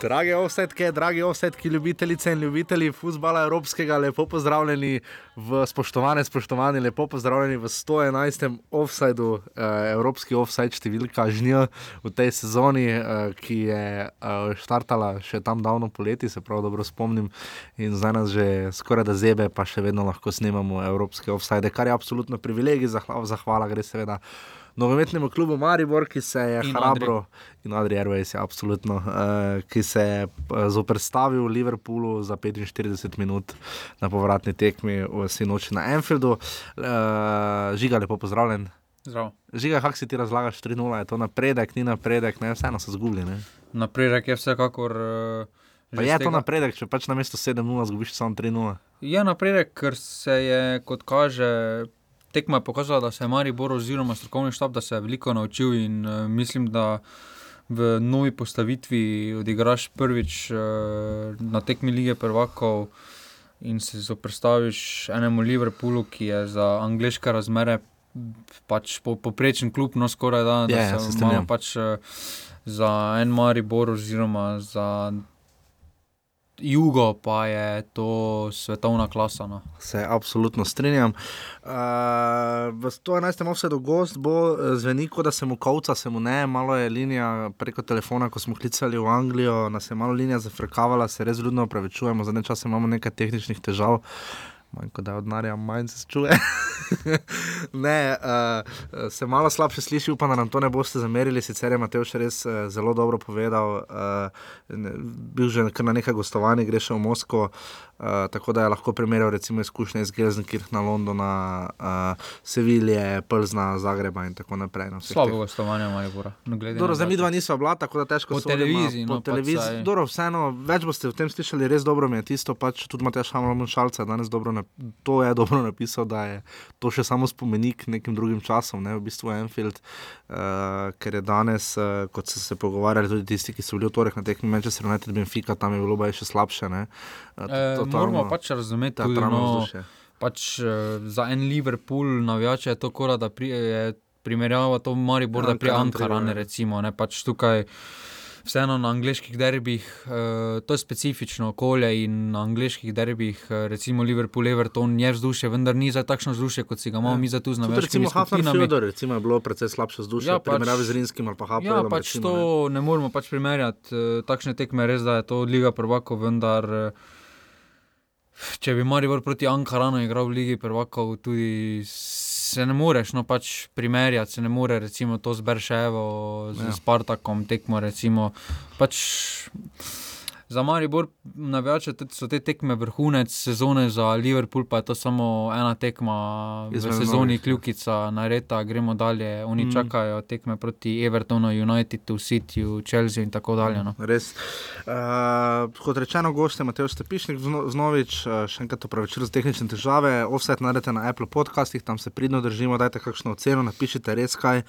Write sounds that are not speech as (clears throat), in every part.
Drage offsetke, dragi offsetki, ljubitelice in ljubitelji futbola evropskega, lepo pozdravljeni v spoštovane, spoštovani, lepo pozdravljeni v 111. offsajdu, eh, evropski offsajd številka žnja v tej sezoni, eh, ki je eh, štartala še tam davno poleti, se prav dobro spomnim, in zdaj nas že skoraj da zebe, pa še vedno lahko snemamo evropske offsajde, kar je absolutno privilegij, zahvala, zahvala gre seveda nogometnemu klubu Maribor, ki se je In hrabro in Adri Airways, ja, absolutno, uh, ki se je uh, zoprstavil Liverpoolu za 45 minut na povratni tekmi v Sinoči na Enfieldu. Uh, žiga, lepo pozdravljen. Zdravo. Žiga, kako si ti razlagaš 3-0, je to napredek, ni napredek, ne, vseeno so zgubili. Ne? Napredek je vsekakor. Uh, Pa je to napredek, če pač na mesto 7-0 zgubiš samo 3-0. Je napredek, ker se je, kot kaže, tekma je pokazala, da se je Maribor oziroma strokovni štab, da se je veliko naučil in uh, mislim, da v novi postavitvi odigraš prvič uh, na tekmi lige prvakov in se zoprstaviš enemu Liverpoolu, ki je za angliške razmere pač po, poprečen klub, no skoraj da, da Je, ja, se se strinjam. malo pač uh, za en Maribor oziroma za jugo pa je to svetovna klasa. No. Se absolutno strinjam. Uh, v 111. offsetu gost bo eh, zveni, kot da se mu kovca, se mu ne, malo je linija preko telefona, ko smo klicali v Anglijo, nas je malo linija zafrkavala, se res ljudno opravičujemo, zadnje čase imamo nekaj tehničnih težav. Manj kot da je od Narja, manj se čuje. (laughs) ne, uh, se malo slabše sliši, upam, da nam to ne boste zamerili. Sicer je Mateo še res uh, zelo dobro povedal, uh, bil že na nekaj gostovanj, gre še v Moskvo, uh, tako da je lahko primerjal recimo izkušnje iz Gelsenkirchna, Londona, uh, Sevilje, Plzna, Zagreba in tako naprej. na vseh Slabo teh- gostovanje Maribora. no, na zdaj mi dva nisva bila, tako da težko Po televiziji, Po no, televiziji, dobro, vseeno, več boste v tem slišali, res dobro mi je tisto, pač tudi Matej Šamlom Šalca danes dobro, nap- to je dobro napisal, da je to še samo spomenik nekim drugim časom, ne, v bistvu Enfield, uh, ker je danes, uh, kot so se pogovarjali tudi tisti, ki so bili v torek na tekmi Manchester United, Benfica, tam je bilo baje še slabše, ne. Uh, E, moramo pač razumeti, teatralno no, pač, uh, za en Liverpool navijače je to kora, da pri, je primerjava to Maribor, da pri Ankaran treba, ja. recimo, ne, pač tukaj. Vseeno na angliških derbih, uh, to je specifično okolje in na angliških derbih, uh, recimo Liverpool, Everton, je vzdušje, vendar ni za takšno vzdušje, kot si ga imamo Ja. mi za tu z Tudi navijačkimi recimo. Fielder, recimo je bilo precej slabše vzdušje, Ja, ja, v primerjavi pač- z Rinskim ali pa Ja, Hafnerjem. pač recimo, to ne. ne moremo pač primerjati. eh, Takšne tekme res, da je to Liga prvakov, vendar eh, če bi Maribor proti Ankaranu igral v Ligi prvakov, tudi se ne moreš no, pač primerjati, se ne more recimo to z Berševo, z Ja. ja. Spartakom tekmo. Recimo, pač, Za Maribor navijače te- so te tekme vrhunec sezone, za Liverpool pa je to samo ena tekma v Izmed sezoni, ja. kljukica, nareta, gremo dalje. Oni Mm. čakajo tekme proti Evertonu, Unitedu, Cityju, Chelsea in tako dalje. No. Res. Uh, kot rečeno, gost je Matej Stepišnik, zno- znovič, uh, še enkrat opravičilo za tehnične težave. Offset naredite na Apple podcastih, tam se pridno držimo, dajte kakšno oceno, napišite res kaj.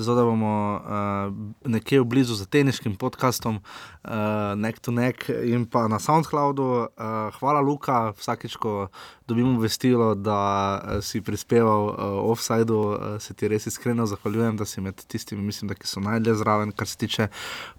Zato da bomo uh, nekje v blizu za teniškim podcastom, uh, nek to nek in pa na SoundCloudu. Uh, hvala, Luka, vsakeč, ko dobimo vestilo, da uh, si prispeval uh, offside, uh, se ti res iskreno zahvaljujem, da si med tistimi, mislim, da ki so najdlje zraven, kar se tiče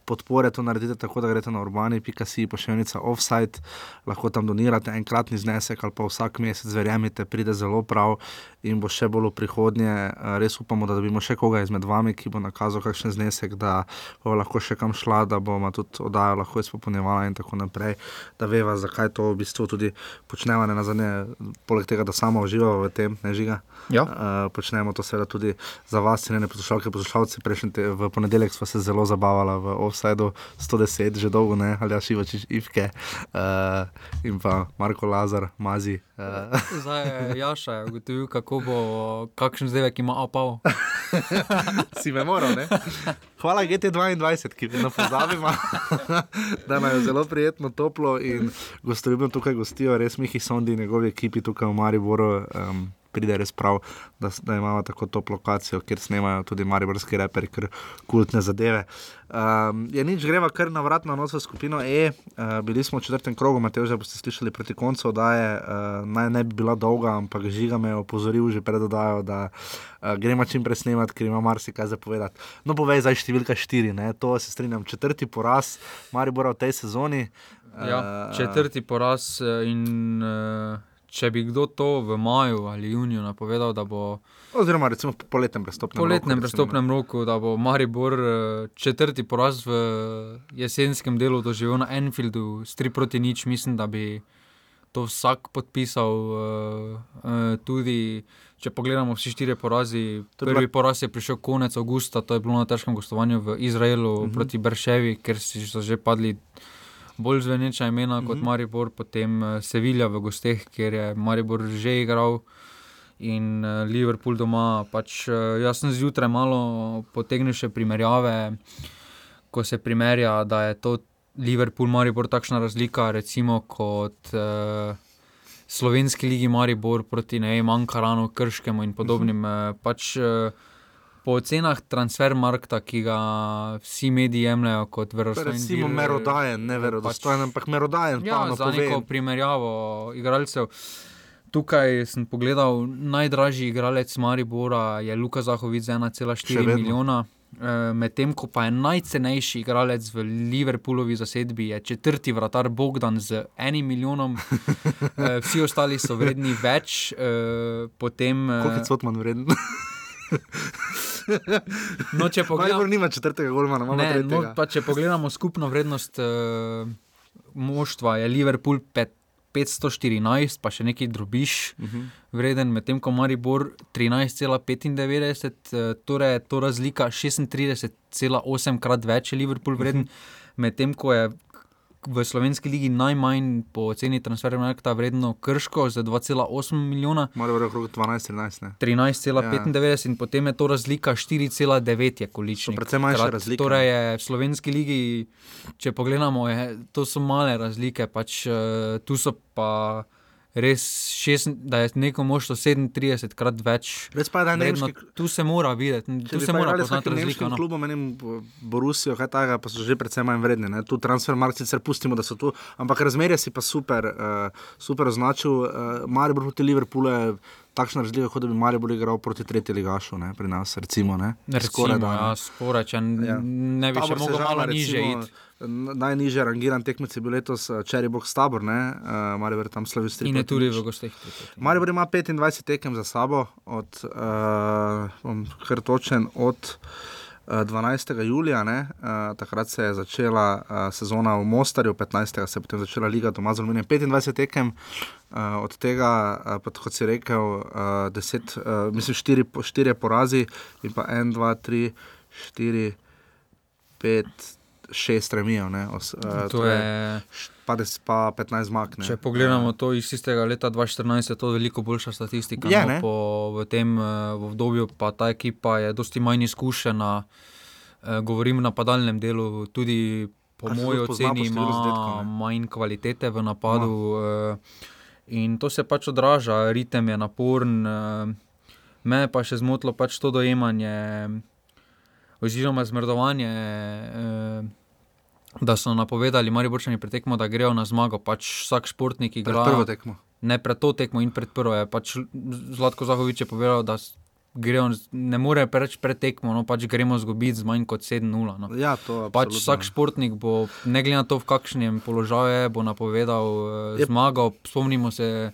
podpore. To naredite tako, da greste na urbani.si, pošiljnica offside, lahko tam donirate enkratni znesek ali pa vsak mesec, verjemite, pride zelo prav in bo še bolj v prihodnje. Eh, Res upamo, da dobimo še koga izmed vami, ki bo nakazal kakšen znesek, da bo lahko še kam šla, da bomo tudi oddajo lahko izpopolnjevala in tako naprej, da veva, zakaj to v bistvu tudi počnemo, ne nazadnje, poleg tega, da samo uživamo v tem, ne žiga. Ja. Uh, počnemo to seveda tudi za vas, cenjene poslušalke, poslušalci. Prejšnji te, v ponedeljek smo se zelo zabavali v Offsideu 110, že dolgo ne, ali Šivačič, Ivke uh, in pa Marko Lazar, Mazi. Zdaj je Jaša je ugotovil, kako bo, kakšen zdevek ima apal. (laughs) si me moral, ne? Hvala GT22, ki vedno pozabimo, (laughs) da nam je zelo prijetno, toplo in gostoljubno tukaj gostijo, res Mihi Sondi in njegovi ekipi tukaj v Mariboru. Um, pride res prav, da, da imamo tako top lokacijo, kjer snemajo tudi mariborski reperi, ker kultne zadeve. Um, je nič, greva kar na vrat na noč v skupino E. Uh, bili smo v četrtem krogu, Matej, že boste slišali proti koncu, da je uh, naj ne bi bila dolga, ampak žiga me je opozoril že pred oddajo, da uh, gremo čim prej snemati, ker ima marsikaj zapovedati. No, povej zdaj številka štiri, ne? to se strinjam. Četrti poraz Maribora v tej sezoni. Ja, četrti poraz in uh, če bi kdo to v maju ali juniju napovedal, da bo. Oziroma, recimo po poletnem prestopnem roku. Po letnem prestopnem roku, da bo Maribor četrti poraz v jesenskem delu doživel na Enfieldu s 3 proti nič, mislim, da bi to vsak podpisal. Uh, uh, tudi če pogledamo vsi štiri porazi, prvi bila... poraz je prišel konec avgusta, to je bilo na težkem gostovanju v Izraelu uh mhm. -huh. proti Brševi, ker so že padli bolj zveneča imena uh -huh. kot mhm. Maribor, potem uh, Sevilja v gosteh, kjer je Maribor že igral. In uh, Liverpool doma, pač uh, jaz sem zjutraj malo potegnil še primerjave, ko se primerja, da je to Liverpool, Maribor takšna razlika, recimo kot uh, slovenski ligi Maribor proti Ankaranu, Krškemu in podobnim. Uh -huh. uh, pač, uh, Po ocenah transfermarkta, ki ga vsi mediji jemljajo kot verodostojen. Recimo merodajen, ne verodostojen, pač, ampak merodajen. Ja, za povem. neko primerjavo igralcev. Tukaj sem pogledal, najdražji igralec Maribora je Luka Zahovic z 1,4 milijona. Eh, medtem ko pa je najcenejši igralec v Liverpoolovi zasedbi, je četrti vratar Bogdan z enim milijonom, (laughs) eh, vsi ostali so vredni več. Eh, potem, Koliko je Cotman vreden? No, če (laughs) pogledamo, nima četrtega golmana, imamo ne, no, pa če pogledamo skupno vrednost uh, moštva, je Liverpool 5, 514, pa še nekaj drobiš, uh mhm. -huh. vreden, medtem ko Maribor 13,95, uh, torej to razlika 36,8 krat več je Liverpool vreden, uh mhm. -huh. medtem ko je v slovenski ligi najmanj po ceni transferja, ta vredno krško z 2,8 milijona. Malo je okrog 12-13. 13,95 ja. in potem je to razlika 4,9 je količnik. Predvsem manjša razlika. Torej je v slovenski ligi, če pogledamo, je, to so male razlike, pač uh, tu so pa res, šest, da je neko možno 37 krat več. Pa nemški... Tu se mora videti, tu se mora poznati razlika. No. Klubom, menim, Borusijo, kaj takega, pa so že predvsem manj vredni. Ne? Tu transfer marci sicer pustimo, da so tu, ampak razmerje si pa super, uh, super označil. Uh, Maribor proti Liverpoolu je takšna razlika, kot da bi Maribor igral proti tretji ligašu, ne? pri nas recimo. Ne? Recimo, skoraj, da, ja, skoraj, če ja. ne bi še mogel malo niže iti najnižji rangiran tekmec je bil letos uh, Cherry Box Tabor, uh, Maribor tam slavi s 3. In je tudi v gostih. Maribor ima 25 tekem za sabo, od, uh, bom kar točen, od uh, 12. julija, uh, takrat se je začela uh, sezona v Mostarju, 15. se je potem začela liga doma z Aluminiem. 25 tekem, uh, od tega, uh, pa, kot si rekel, uh, 10, uh, mislim, 4, 4 porazi in pa 1, 2, 3, 4, 5 šest remijev. Uh, to je pa, pa 15 zmag. Če pogledamo to iz istega leta 2014, je to veliko boljša statistika. Je, no, po, v tem uh, v obdobju pa ta ekipa je dosti manj izkušena, uh, govorim na padalnem delu, tudi po moji oceni ima manj kvalitete v napadu. No. In to se pač odraža, ritem je naporen. Me pa še zmotilo pač to dojemanje, oziroma zmrdovanje eh, da so napovedali, mari bočani pretekmo, da grejo na zmago. Pač vsak športnik igra. Prvo tekmo. Ne pred to tekmo in pred prvo. Je. Pač Zlatko Zahovič je povedal, da grejo, ne more preveč pred tekmo, no pač gremo zgubiti z manj kot 7-0. No. Ja, pač vsak športnik bo, ne glede na to, v kakšnem položaju je, bo napovedal eh, zmago. Spomnimo se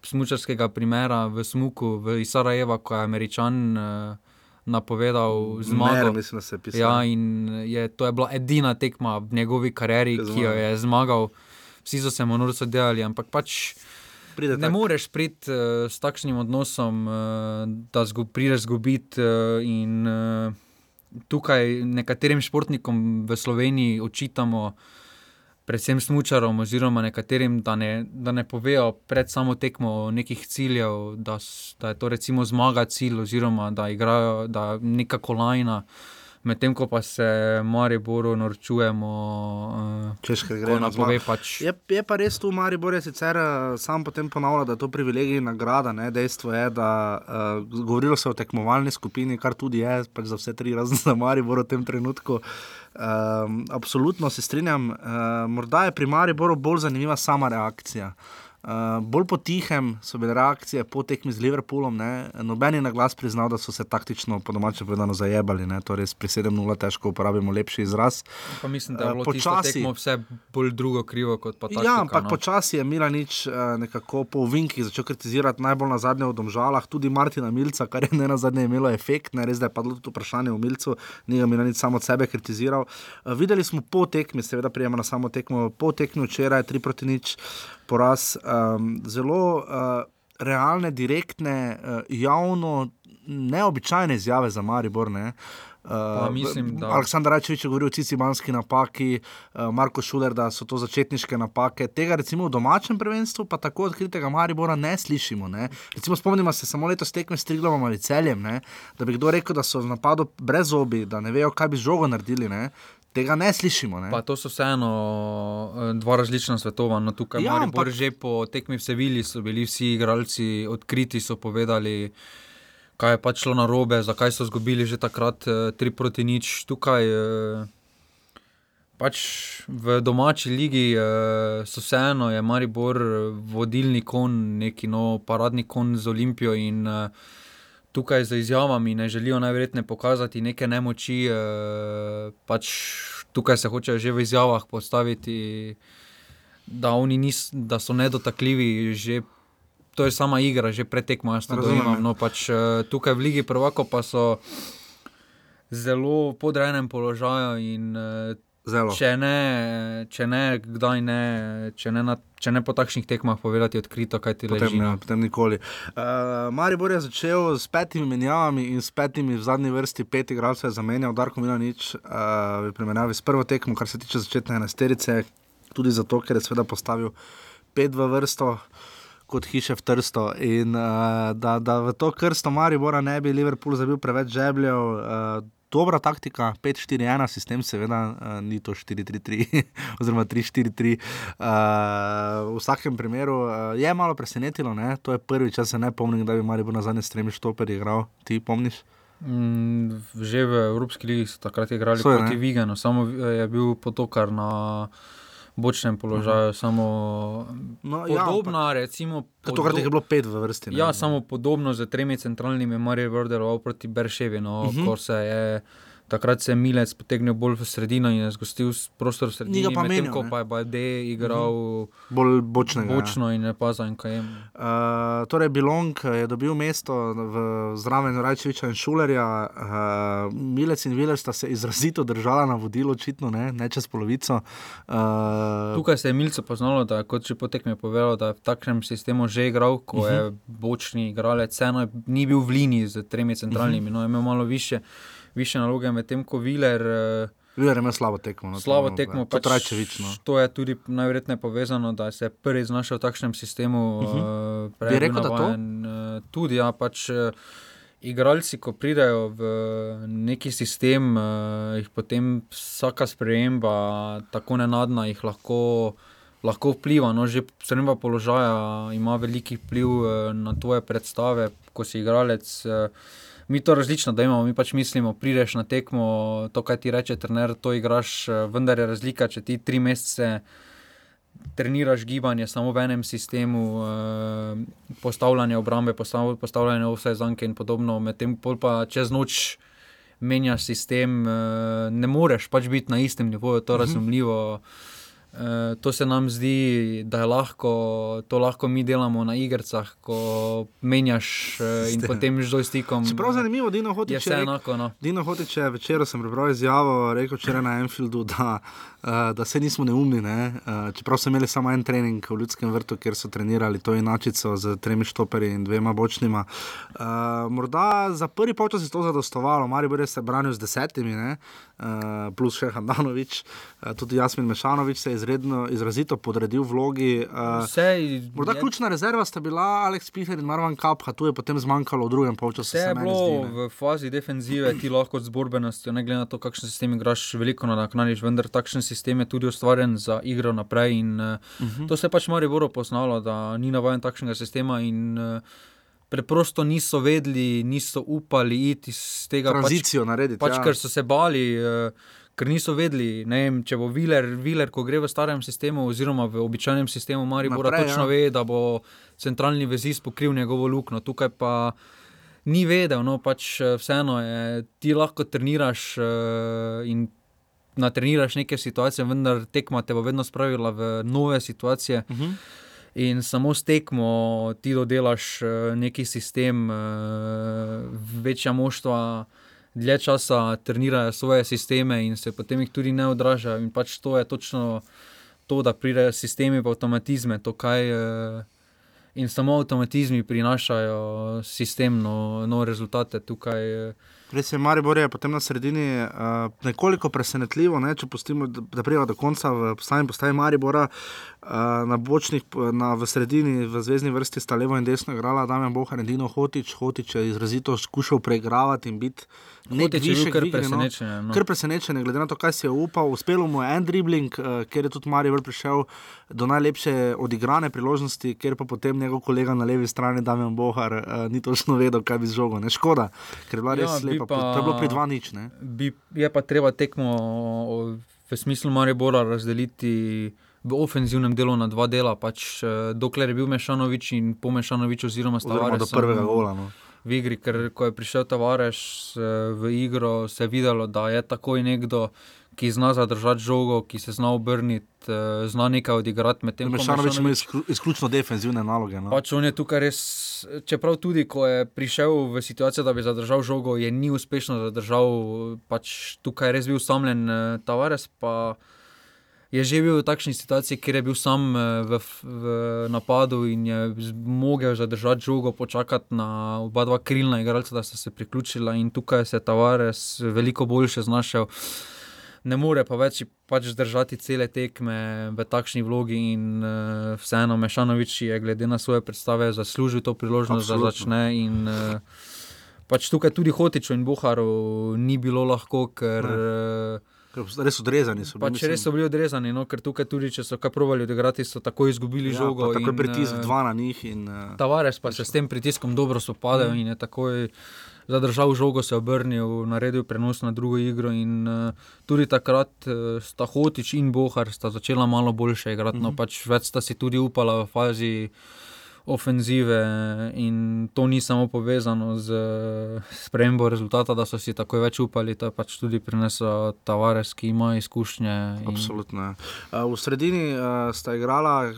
smučarskega primera v Smuku, v Sarajeva, ko je američan. Eh, napovedal zmago. Ne, mislim, da se je pisal. Ja, in je, to je bila edina tekma v njegovi karieri, ki jo je zmagal. Vsi so se mu norco delali, ampak pač. Pride ne tak. moreš priti uh, s takšnim odnosom, uh, da zgu, prideš zgubiti. Uh, uh, tukaj nekaterim športnikom v Sloveniji očitamo, uh, predvsem smočarom, oziroma nekaterim, da ne, da ne povejo pred samo tekmo nekih ciljev, da, da je to recimo zmaga cilj, oziroma da igrajo da neka kolajna. Medtem ko pa se Mariboru norčujemo, uh, Češka ko gre na napove pač. Je, je pa res tu, Maribor je sicer uh, sam potem ponavljal, da je to privilegij in nagrada. Ne? Dejstvo je, da uh, govorilo se o tekmovalni skupini, kar tudi je pač za vse tri, razen za Maribor v tem trenutku. Um, absolutno se strinjam. Uh, morda je pri Mariboru bolj zanimiva sama reakcija. Uh, bolj potihem so bile reakcije po tekmi z Liverpoolom. Ne? Noben je na glas priznal, da so se taktično, po domače povedano, zajebali. Ne? Torej, pri 7-0 težko uporabimo lepši izraz. Pa mislim, da je Eh, bilo počasi- tekmo vse bolj drugo krivo kot pa taktika. Ja, ampak no. počasi je Milanič uh, nekako po vinkih začel kritizirati najbolj na zadnje v domžalah, tudi Martina Milca, kar je ne na zadnje imelo efekt, ne res, da je padlo tudi vprašanje o Milcu, ni ga Milanič samo od sebe kritiziral. Uh, videli smo po tekmi, seveda prijema na samo tekmo, po tekmi včeraj 3 proti nič poraz, um, zelo uh, realne, direktne, uh, javno neobičajne izjave za Maribor. Ne? Uh, mislim, da- Aleksandar Rajčevič je govoril o cicibanski napaki, uh, Marko Šuler, da so to začetniške napake. Tega recimo v domačem prvenstvu, pa tako odkritega Maribora ne slišimo. Ne? Recimo spomnimo se samo letos tekme s Triglavom ali celjem, ne? da bi kdo rekel, da so v napadu brez obi, da ne vejo, kaj bi žogo naredili. Ne? Tega ne slišimo. Ne? Pa to so vseeno eh, dva različna svetova. No, tukaj Ja, ja, ampak- že po tekmi v Sevilji so bili vsi igralci odkriti, so povedali, kaj je pač šlo na robe, zakaj so izgubili že takrat eh, 3 proti nič. Tukaj eh, pač v domači ligi eh, so vseeno, je Maribor eh, vodilni kon, neki no, paradni kon z Olimpijo in eh, tukaj z izjavami ne želijo najverjetneje pokazati neke nemoči. Eh, pač tukaj se hočejo že v izjavah postaviti, da, oni nis, da so nedotakljivi. Že, to je sama igra, že pretekmo, jaz to Razumem, ja. dojemam. No, pač, eh, tukaj v Ligi Prvako pa so zelo podrejenem položaju in eh, Zelo. Če ne, če ne, kdaj ne, če ne, na, če ne po takšnih tekmah povedati odkrito, kaj ti Potem, leži. ja, no. potem nikoli. Uh, Maribor je začel s petimi menjavami in s petimi v zadnji vrsti pet igralcev je zamenjal, Darko Milanič, uh, v primerjavi s prvo tekmo, kar se tiče začetne enesterice, tudi zato, ker je seveda postavil pet v vrsto. Kot hiše v Trsto, in uh, da, da v to krsto Maribora ne bi Liverpool zabil preveč žebljev. Uh, dobra taktika, 5-4-1 sistem, seveda uh, ni to 4-3-3 (laughs) oziroma 3-4-3. Uh, v vsakem primeru uh, je malo presenetilo, ne? to je prvič, jaz se ne pomnim, da bi Maribor na zadnje stremi štoper igral. Ti pomniš? Mm, že v Evropski ligi so takrat igrali So, proti ne? Vigenu, samo je bil potokar na bočnem položaju, samo No, podobno, recimo. Ja, Tokrat jih je bilo pet v vrsti. ne. Ja, samo podobno z tremi centralnimi Marijo deloval proti Berševi, no, uh Mhm. -huh. ko se je. Takrat se je Milec potegnil bolj v sredino in je zgostil prostor v sredini, Ni ga pa menjal, ko pa je Bade igral uh Bolj bočnega. -huh. ja. bočno in ne pa za NKM. Uh, torej, Bilong je dobil mesto v zraven Rajčeviča in Šulerja, uh, Milec in Viler sta se izrazito držala na vodilo, očitno ne, ne čez polovico. Uh, Tukaj se je Milce poznalo, da kot že potekme povedal, da je v takšnem sistemu že igral, ko uh -huh. je bočni igralec, je- ni bil v liniji z tremi centralnimi, uh -huh. no, je imel malo više, više naloge, medtem ko Viler. Uh, Viler je imel slabo tekmo. no, Slabo tekmo, pač, Rajčevič. No. To je tudi najverjetneje povezano, da se je prvi znašel v takšnem sistemu. Uh -huh. uh, Mhm. Bi rekel, da to? navajen, uh, tudi, ja, pač. Igralci, ko pridejo v neki sistem, jih potem vsaka sprememba, tako nenadna, jih lahko, lahko vpliva. No, že sprememba položaja ima veliki vpliv na tvoje predstave, ko si igralec. Uh, mi to različno, da imamo, mi pač mislimo, prideš na tekmo, to, kaj ti reče trener, to igraš, eh, vendar je razlika, če ti tri mesece treniraš gibanje samo v enem sistemu, eh, postavljanje obrambe, postav, postavljanje vse zanke in podobno, medtem pa čez noč menjaš sistem, eh, ne moreš pač biti na istem nivoju, to je razumljivo. Uh, to se nam zdi, da je lahko, to lahko mi delamo na igrah, ko menjaš uh, in potem z joystickom. Čeprav zanimivo, Dino Hotič vse je enako. No. Dino Hotič je včeraj sem prebral izjavo, rekel včeraj na Enfieldu, da, uh, da se nismo neumni. Ne? Uh, čeprav so imeli samo en trening v Ljudskem vrtu, kjer so trenirali to inačico z tremi štoperji in dvema bočnima. Uh, morda za prvi polčas je to zadostovalo, Maribor je se branil z desetimi, ne? Uh, plus še Handanovič, uh, tudi Jasmin Mešanovič se je izredno, izrazito podredil vlogi. Uh, Vse, morda je, ključna rezerva sta bila Aleks Pihler in Marvan Kapha, tu je potem zmanjkalo v drugem polčasu. Vse je bilo zdi, v fazi defenzive, ti lahko z borbenostjo, ne glede na to, kakšen sistem igraš, veliko nadoknadiš, vendar takšen sistem je tudi ustvarjen za igro naprej. In, uh, uh -huh. To se je pač Maribor poznalo, da ni navaden takšnega sistema. In, uh, Preprosto niso vedeli, niso upali iti iz tega tranzicijo pač, narediti. Pač, ja. Ker so se bali, uh, ker niso vedeli, vem, če bo Viler, Viler, ko gre v starem sistemu, oziroma v običajnem sistemu, Maribor točno ja. ve, da bo centralni vezist pokril njegovo luknjo. Tukaj pa ni vedel, no pač eh, vseeno je, ti lahko treniraš uh, in natreniraš neke situacije, vendar tekma te bo vedno spravila v nove situacije. Uh mhm. -huh. In samo s tekmo ti dodelaš uh, neki sistem, uh, večja moštva dlje časa trenirajo svoje sisteme in se potem jih tudi ne odražajo. In pač to je točno to, da pridejo sistemi v avtomatizme. Kaj, eh, in samo avtomatizmi prinašajo sistemno nove rezultate tukaj. Eh, Res je, Maribor je potem na sredini uh, nekoliko presenetljivo, ne, če pustimo, da, da pridemo do konca v samem postaji Maribora. Uh, na bočnih, na, v sredini, v zvezdni vrsti sta levo in desno igrala, da je Bohar in Dino Hotič. Hotič je izrazito skušal preigravati in biti nekaj više, kar presenečen. No. Kar presenečen, glede na to, kaj si je upal. Uspelo mu je en dribling, uh, ker je tudi Maribor prišel do najlepše odigrane priložnosti, ker pa potem njegov kolega na levi strani, Damien Bohar, uh, ni točno vedel, kaj bi z žogo. Ne škoda, ker je bila res ja, lepa. Pa, to je bilo pri dva nič. Bi, je pa treba tekmo v smislu Maribora razdeliti. V ofenzivnem delu na dva dela, pač, eh, dokler je bil Mešanovič in po Mešanoviču, oziroma Stavares. Do prvega gola. No. V igri, ker ko je prišel Tavares eh, v igro, se je videlo, da je takoj nekdo, ki zna zadržati žogo, ki se zna obrniti, eh, zna nekaj odigrati. Mešanovič ima izključno defenzivne naloge. No. Pač on je tukaj res, čeprav tudi ko je prišel v situacijo, da bi zadržal žogo, je ni uspešno zadržal, pač tukaj je res bil usamljen Tavares. Pa, je že bil v takšni situaciji, kjer je bil sam eh, v, v napadu in je mogel zadržati žogo, počakati na oba dva krilna igralca, da so se priključila in tukaj se je Tavares veliko boljše znašel. Ne more pa več pač zdržati cele tekme v takšni vlogi, in uh, vseeno Mešanovič je, glede na svoje predstave, zaslužil to priložnost, Absolutno. da začne. In, uh, pač tukaj tudi Hotiču in Buharu ni bilo lahko, ker. Uh, Res odrezani so bili. Pač res so bili odrezani, no, ker tukaj tudi, če so kaj provali odigrati, so tako izgubili ja, žogo. Tako je pritisk uh, dva na njih. In, uh, Tavares pa se s tem pritiskom dobro spopadal mm. in je takoj zadržal žogo, se obrnil, naredil prenos na drugo igro. In uh, tudi takrat uh, sta Hotič in Bohar sta začela malo boljše igrati. Mm -hmm. no, mhm. pač več sta si tudi upala v fazi ofenzive in to ni samo povezano z spremembo rezultata, da so si tako več upali, to je pač tudi prineslo Tavares, ki ima izkušnje. In... Absolutno. Uh, v sredini uh, sta igrala,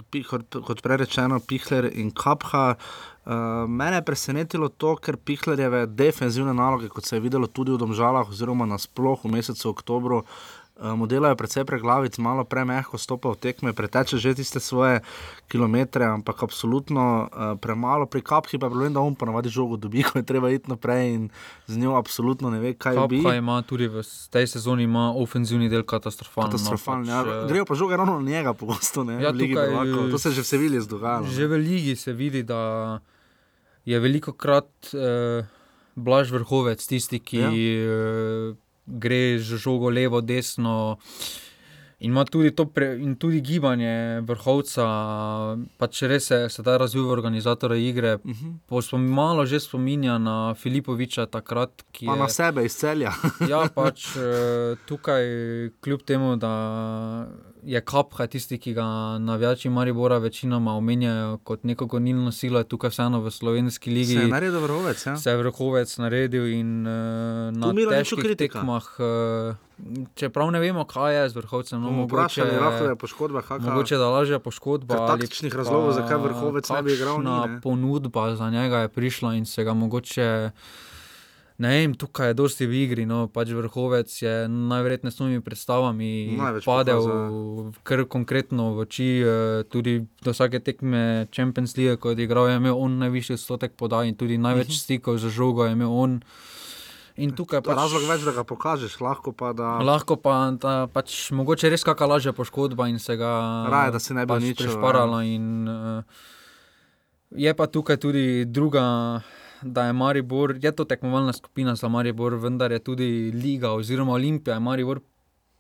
kot prej rečeno, Pihler in Kapha. Uh, mene je presenetilo to, ker Pihlerjeve defenzivne naloge, kot se je videlo tudi v Domžalah, oziroma nasplošno v mesecu oktobru, uh, Eh, modela je precej preglavic, malo premehko stopa v tekme, preteče že tiste svoje kilometre, ampak absolutno uh, premalo pri kaphi, pa je problem, da on ponavadi žogo dobi, (laughs) ko je treba iti naprej in z njo absolutno ne ve, kaj bi. Kapha ima tudi v tej sezoni ima ofenzivni del katastrofalen. Katastrofalen, no, pač, ja. Grejo pa žoge ravno na njega pogosto, ne? Ja, tukaj, to se že v Sevilji zdogaja. Že v ligi se vidi, da je veliko krat eh, blaž vrhovec tisti, ki. Ja. Eh, gre žogo levo, desno. In, tudi pre, in tudi gibanje vrhovca, pač res se sedaj razvija organizatorje igre. Uh mhm. -huh. Malo že spominja na Filipoviča takrat, ki je. Pa na sebe izcelja. ja, (laughs) pač eh, tukaj, kljub temu, da je kapha tisti, ki ga navijači Maribora večinoma omenjajo kot neko gonilno silo, je tukaj vseeno v slovenski ligi. Se je naredil vrhovec. Ja? Se je vrhovec naredil in uh, na težkih tekmah. Uh, Čeprav ne vemo, kaj je z vrhovcem, no, mogoče, je poškodba. Mogoče da lažja poškodba. Takšnih razlogov, zakaj vrhovec ne bi igral? Ponudba za njega je prišla in se ga mogoče. Ne vem, tukaj je dosti v igri, no pač vrhovec je najverjetneje s novimi predstavami padel, kar konkretno v oči. Eh, tudi do vsake tekme Champions League, ko je igral, je imel on najvišji odstotek podaj in tudi največ mhm. stikov za žogo je imel on. In tukaj Pa pač, razlog več, da ga pokažeš, lahko pa da. lahko pa da, pač, mogoče res kakšna lažja poškodba in se ga Raje, da se ne bi pač uničil, ja. prešparala. In, uh, je pa tukaj tudi druga. Da je Maribor, je to tekmovalna skupina za Maribor, vendar je tudi Liga oziroma Olimpija Maribor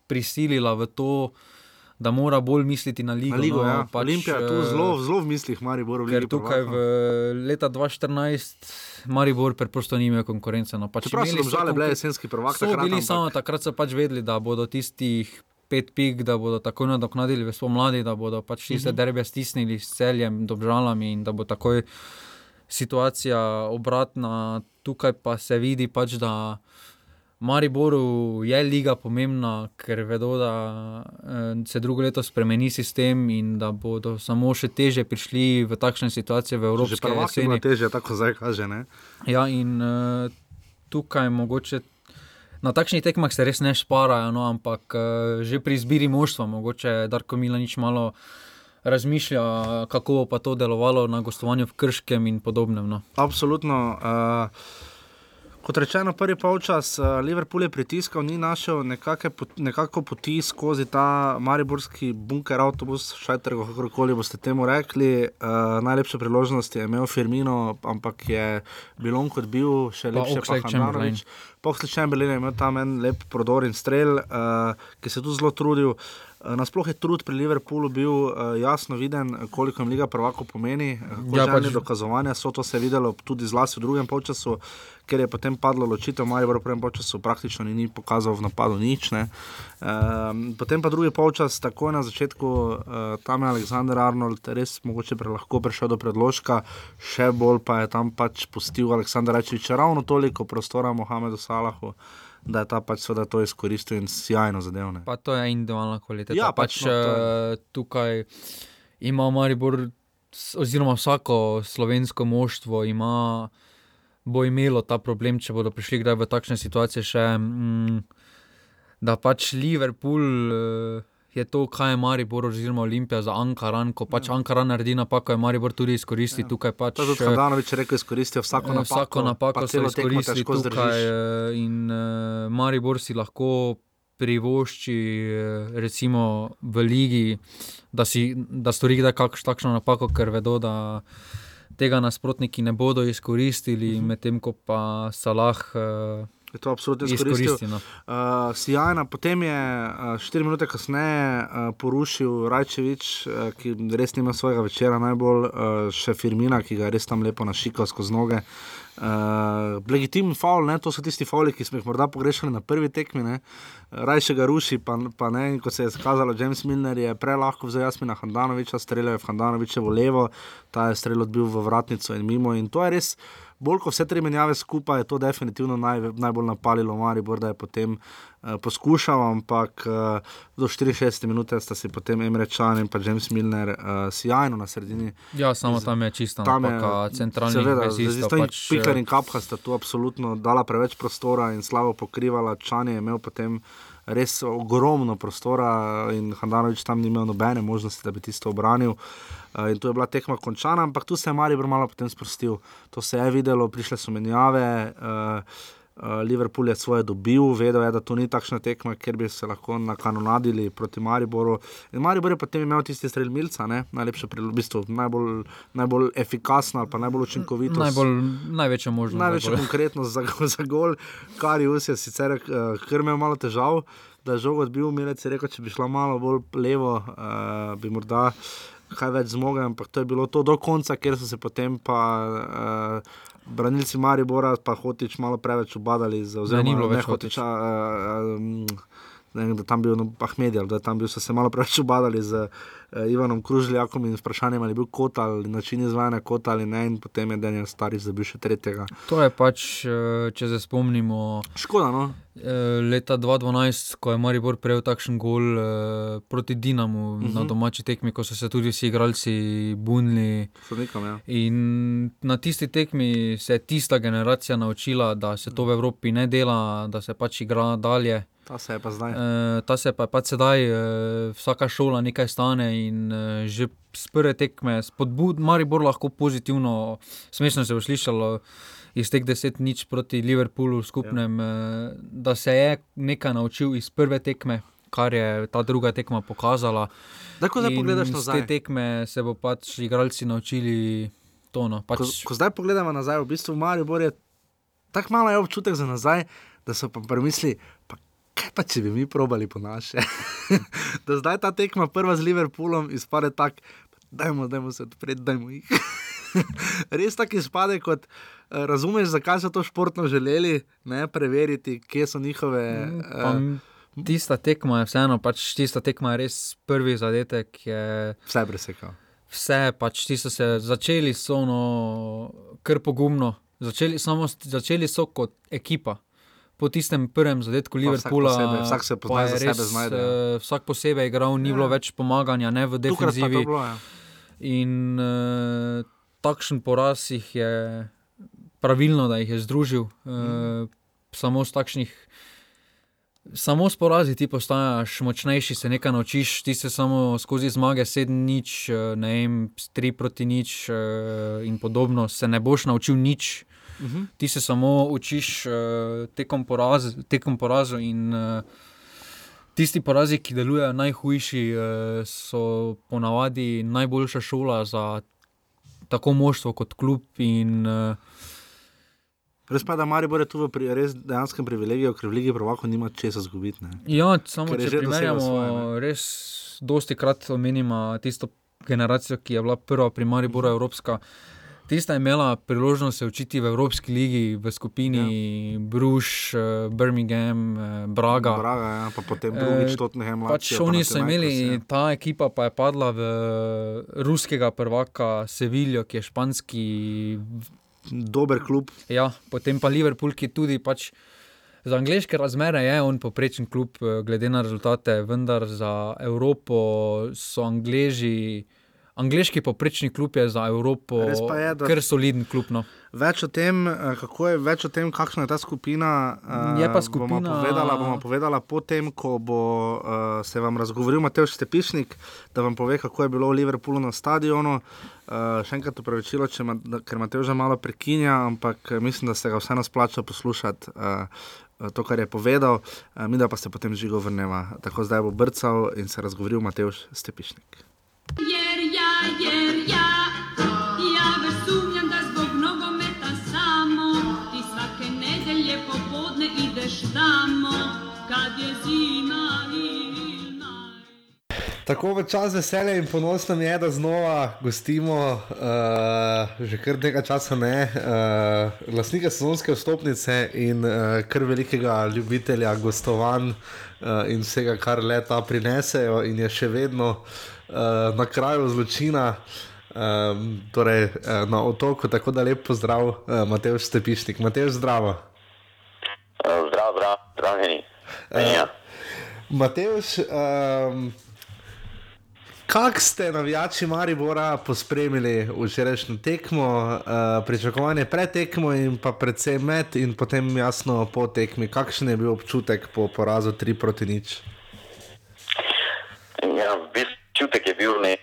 prisilila v to, da mora bolj misliti na Ligo. Na ligo, no, ja. pač, Olimpija je tu eh, zelo, zelo v mislih, Maribor v Ker tukaj v leta 2014 Maribor preprosto ni imel konkurence. No, pač Čeprav so domžale bile jesenski prvak, So bili ampak- samo takrat, so pač vedeli, da bodo tistih pet pik, da bodo takoj nadoknadili v spomladi, da bodo pač tiste Mhm. derbe stisnili s celjem, dobžalami in da bo takoj situacija obratna. Tukaj pa se vidi pač, da. Mariboru je liga pomembna, ker vedo, da eh, se drugo leto spremeni sistem in da bodo samo še teže prišli v takšne situacije v Že Evropski prvak je bilo jeseni. težje, tako zdaj kaže. Ne? Ja, in uh, tukaj mogoče. Na takšnih tekmah se res ne šparajo, no, ampak uh, že pri izbiri moštva, mogoče Darko Milanič malo razmišlja, kako bo pa to delovalo na gostovanju v Krškem in podobnem. No. Absolutno. Uh, kot rečeno, prvi polčas uh, Liverpool je pritiskal, ni našel nekake, nekako poti skozi ta mariborski bunker, avtobus, šajter, kakorkoli boste temu rekli. Uh, najlepše priložnosti je imel Firmino, ampak je bil on kot bil, še Pa lepše pa Oxlade-Chamberlain. Handanovič. Posled Chamberlain je imel tam en lep prodor in strel, uh, ki se je tu zelo trudil. Uh, Nasploh je trud pri Liverpoolu bil uh, jasno viden, koliko jim Liga prvako pomeni. Ja, pač- dokazovanja so to se videlo tudi zlasti v drugem polčasu, ker je potem padlo ločitev, Maribor v prvem polčasu praktično ni, ni pokazal v napadu nič. Ne. Um, potem pa drugi polčas, takoj na začetku, uh, tam je Aleksandr Arnold res mogoče prelahko prišel do predložka, še bolj pa je tam pač pustil Aleksandr Rečevič ravno toliko prostora Mohamedu Salahu. Da je ta pač seveda to izkoristil in sjajno zadevne. Pa to je individualna kvaliteta. Ja, pač, pač, no, je- eh, tukaj ima Maribor, oziroma vsako slovensko moštvo ima, bo imelo ta problem, če bodo prišli kdaj v takšne situacije. Še, mm, da pač Liverpool eh, je to, kaj je Maribor oziroma Olimpija za Ankaran. Ko pač Ankaran naredi napako, je Maribor tudi izkoristil. Tukaj pač, To je tudi eh, Handanovič rekel, izkoristijo vsako Eh, napako. Vsako napako pa so izkoristili tukaj, zdržiš. eh, in uh, Maribor si lahko privošči, eh, recimo v ligi, da, si, da stori kdaj kakšno takšno napako, ker vedo, da tega nasprotniki ne bodo izkoristili, Mhm. medtem ko pa Salah uh, Je to absolutno izkoristil. izkoristi. No. Uh, Sijajna, potem je uh, štiri minute kasneje uh, porušil Rajčevič, uh, ki res nima svojega večera, najbolj uh, še Firmina, ki ga je res tam lepo našikal skozi noge. Uh, legitimen faul, ne? to so tisti fauli, ki smo jih morda pogrešali na prvi tekmi. Ne? Rajše ga ruši, pa, pa ne. In kot se je skazalo, James Milner je prelahko vzel Jasmina Handanoviča, streljal je v Handanovičevo levo, ta je strel odbil v vratnico in mimo. In to je res, bolj kot vse tri menjave skupaj, je to definitivno naj, najbolj napalilo Maribor, da je potem uh, poskušal, ampak uh, do 64 minute sta si potem Emre Čan in pa James Milner uh, sjajno na sredini. Ja, samo tam je čista Tam napaka, centralni seveda, vezistov. zdaj Pač, Pikar in Kapha sta tu absolutno dala preveč prostora in slabo pokrivala. Čan je imel potem res ogromno prostora in Handanovič tam ni imel nobene možnosti, da bi tisto obranil. Uh, in tu je bila tekma končana, ampak tu se je Maribor malo potem sprostil. To se je videlo, prišle so menjave. Uh, Liverpool je svoje dobil, vedel je, da to ni takšna tekma, kjer bi se lahko nakanonadili proti Mariboru. In Maribor je potem imel tisti strel Milca, ne? najlepše, pri- v bistvu, najbolj, najbolj efikasno ali pa najbolj učinkovito. najbolj, največja možnost. Največja (laughs) konkretnost za, za gol, kar je vse sicer, ker imel malo težav, da je žogo odbil, Milec je rekel, če bi šla malo bolj levo, uh, bi morda kaj več zmogel, ampak to je bilo to do konca, ker so se potem pa. Uh, Branilci Maribora, pa hotič malo preveč ubadali, oziroma ni bilo ne več hotiča. Uh, um, ne vem, da tam bil no, Ahmed, da tam bil, so se malo preveč ubadali z uh, Ivanom Kružljakom in vprašanjem, ali je bil kot ali način izvajanja kot ali ne, in potem je Daniel Stariš zabil še tretjega. To je pač, eh, če se spomnimo, Škoda, no. eh, leta 2012, ko je Maribor prejel takšen gol eh, proti Dinamu uh -huh. na Mhm. domači tekmi, ko so se tudi vsi igralci bunili. Sodnikom, ja. In na tisti tekmi se je tista generacija naučila, da se to v Evropi ne dela, da se pač igra dalje. Ta se je pa zdaj. E, ta se pa pač sedaj, e, vsaka šola nekaj stane in e, že z prve tekme spodbud, Maribor lahko pozitivno, smešno se bo slišalo, iz teh deset nič proti Liverpoolu v skupnem, ja. da se je nekaj naučil iz prve tekme, kar je ta druga tekma pokazala. Tako da pogledaš iz nazaj. te tekme se bo pač igralci naučili to. No. Pač, Ko, ko zdaj pogledamo nazaj, v bistvu v Mariupol je tako malo je občutek za nazaj, da so pa premisli, pa kaj pa če bi mi probali po naše. (laughs) da zdaj ta tekma prva z Liverpoolom izpade tako, dajmo, dajmo se odpreti, dajmo jih. (laughs) Res tako izpade, kot uh, razumeš, zakaj so to športno želeli, ne preveriti, kje so njihove. pa, Uh, tista tekma je vseeno, pač tista tekma je res prvi zadetek. Je, vse presekal. vse, pač ti so se začeli, so no, kar pogumno. Začeli, samo, začeli so kot ekipa. Po tistem prvem zadetku vsak Liverpoola, posebej, vsak se pozna pa je za sebe res, znajde, ja. eh, Vsak posebej igral, ni Ja. bilo več pomaganja, ne v defenzivi. bilo. Ja. In uh, takšen poraz jih je pravilno, da jih je združil. Uh, samo s takšnih. Samo s porazi ti postaješ močnejši, se nekaj naučiš, ti se samo skozi zmage, sedem nič, ne vem, tri proti nič eh, in podobno, se ne boš naučil nič. Uh -huh. Ti se samo učiš uh, tekom, poraz, tekom porazu in uh, tisti porazi, ki delujejo najhujši, uh, so ponavadi najboljša šola za tako moštvo kot klub. In, uh, Res pa, da Maribor je tu v pri, res dejanskem privilegiju, ker v Ligi Prvako nima česa zgubiti. ne. ja, samo Ker je če primerjamo, svoje, res dosti krat omenimo tisto generacijo, ki je bila prva pri Mariboru Evropska. Tista je imela priložnost se učiti v Evropski ligi, v skupini ja. Bruž, eh, Birmingham, eh, Braga. Braga, ja, pa potem drugič Eh, Tottenham. Pač Lazio, oni so imeli, Panathinaikos, ta ekipa pa je padla v ruskega prvaka Seviljo, ki je španski, ja. Dober klub, ja, potem pa Liverpool, ki tudi pač. Za angliške razmere je on poprečen klub, glede na rezultate, vendar za Evropo so Angleži. Angliški poprečni klub je za Evropo je, kar soliden klub. No. Več o tem, eh, kako je, več o tem, kakšna je ta skupina. eh, Je pa Bomo skupina- povedala, bomo povedala potem, ko bo uh, se vam razgovoril Matej Stepišnik, da vam pove, kako je bilo v Liverpoolu na stadionu. Uh, še enkrat upravičilo, ma, ker Matej že malo prekinja, ampak mislim, da se ga vseeno splača poslušati. Uh, To, kar je povedal, eh, mi da pa se potem žigo vrneva. Tako zdaj bo brcal in se razgovoril Matejš Stepišnik. Jer ja, jer ja, ja već sumnjam da zbog nogometa samo ti svake nedelje popodne ideš tamo kad je zima. Tako v čas veselja in ponosno mi je, da znova gostimo, uh, že kar nekaj časa ne, uh, lastnika sezonske vstopnice in uh, kar velikega ljubitelja gostovanj uh, in vsega, kar leta prinesejo, in je še vedno uh, na kraju zločina. Um, torej, uh, na otoku, tako da lep pozdrav, uh, Matej Stepišnik. Matej, zdravo. Eh, Zdrav, zdrav, zdravljeni. Ja. Mateus, um, kak ste navijači Maribora pospremili včerajšnjo tekmo, uh, pričakovanje pred tekmo in pa predvsem med in potem jasno po tekmi, kakšen je bil občutek po porazu 3 proti nič? Ja, v bistvu čutek je bil nek,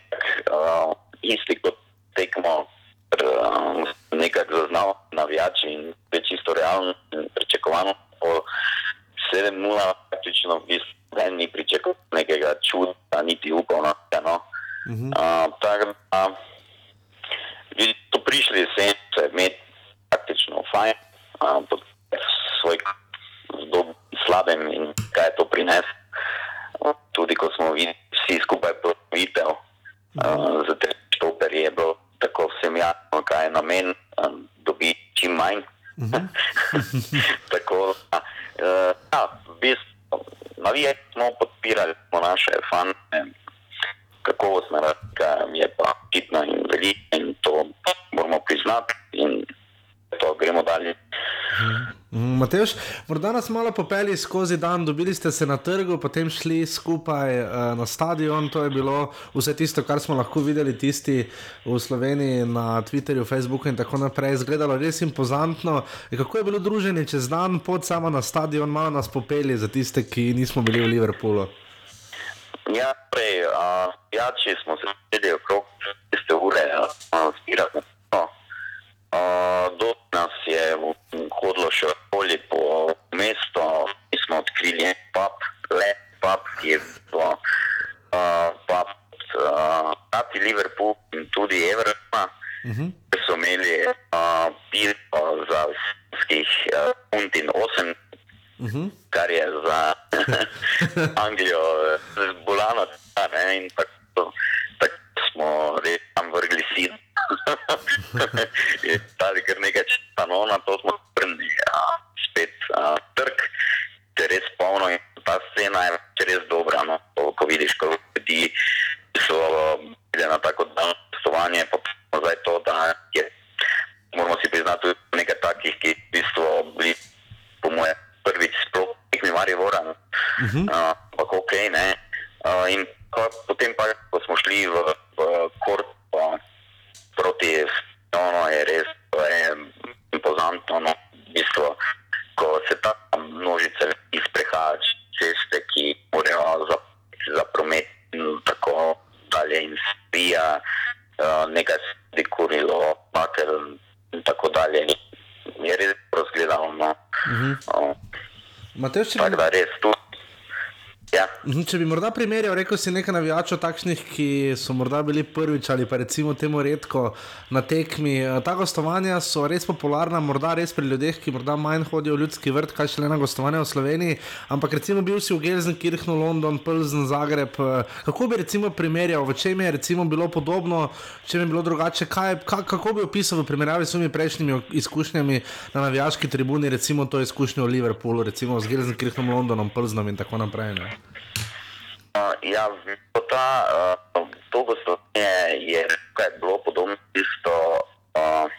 uh, isti kot tekmo, uh, nekako zaznal navijači in to je čisto realno in pričakovano. Po 7-0 praktično v bistvu ni pričakoval nekega čuda, niti upal na to. No. Uh, tako da ljudi so prišli sem, se med praktično fajn, uh, pod svoj slabem in kaj je to prineslo. Tudi ko smo videli vsi skupaj ponovitev uh, za te štoperje, je bilo tako vsem jasno, kaj je namen, um, dobiti čim manj. (laughs) tako da, uh, ja, v bistvu, navije smo podpirali smo naše fante, kakovostna razlika je pa hitna in velika in to moramo priznati in to gremo dalje. Matež, morda nas malo popeli skozi dan, dobili ste se na trgu, potem šli skupaj uh, na stadion. To je bilo vse tisto, kar smo lahko videli tisti v Sloveniji na Twitterju, Facebooku in tako naprej. Izgledalo res impozantno. E, Kako je bilo druženje čez dan, pod samo na stadion, malo nas popeli za tiste, ki nismo bili v Liverpoolu. Ja, prej, uh, jači smo se sedeli okrog tiste ure, uh, zbirati. Uh, do nas je hodilo še okoli po mestu, mi smo odkrili en pub, le pub, ki je po uh, pub, uh, Tati Liverpool in tudi Everton, uh -huh. so imeli uh, pivo za vseh uh, punt in osem, uh -huh. kar je za (laughs) Anglijo eh, bolano, in tako, tako smo res tam vrgli sid. (laughs) je stali kar nekaj časa, no, na to smo spremni, ja, spet a, trg, te res polno in ta scena je res dobra, no, ko, ko vidiš, ko ljudi so bile na tako daljno postovanje, pa zdaj to, da je, moramo si priznati, tudi nekaj takih, ki v bistvu bili, po moje, prvič sploh tekmi Marivora, uh -huh. uh, pa ok, ne, uh, in ko, potem pa, ko smo šli v, v kort, pa, proti Stonu je res to je impozantno. No, v bistvu, ko se ta množica ljudi sprehaja ceste, ki morajo za, za promet in tako dalje in spija, uh, nekaj se je kurilo, bater in tako dalje. Je res razgledano. No. Uh -huh. uh, Matej, če tako bi, da res tu. Ja. Mhm, če bi morda primerjal, rekel si nekaj navijačev, takšnih, ki so morda bili prvič ali pa recimo temu redko na tekmi. Eh, Ta gostovanja so res popularna, morda res pri ljudeh, ki morda manj hodijo v ljudski vrt, kaj šele na gostovanja v Sloveniji. Ampak recimo bil si v Gelsenkirchnu, London, Plzen, Zagreb. eh, Kako bi recimo primerjal, v čem je recimo bilo podobno, v čem je bilo drugače, kaj, ka, kako bi opisal v primerjavi s svojimi prejšnjimi izkušnjami na navijaški tribuni, recimo to izkušnjo v Liverpoolu, recimo z Gelsenkirchnom, Londonom, Plznom in tako naprej. Ne? Uh, ja, ta, uh, to gostovanje je kaj bilo podobno isto uh,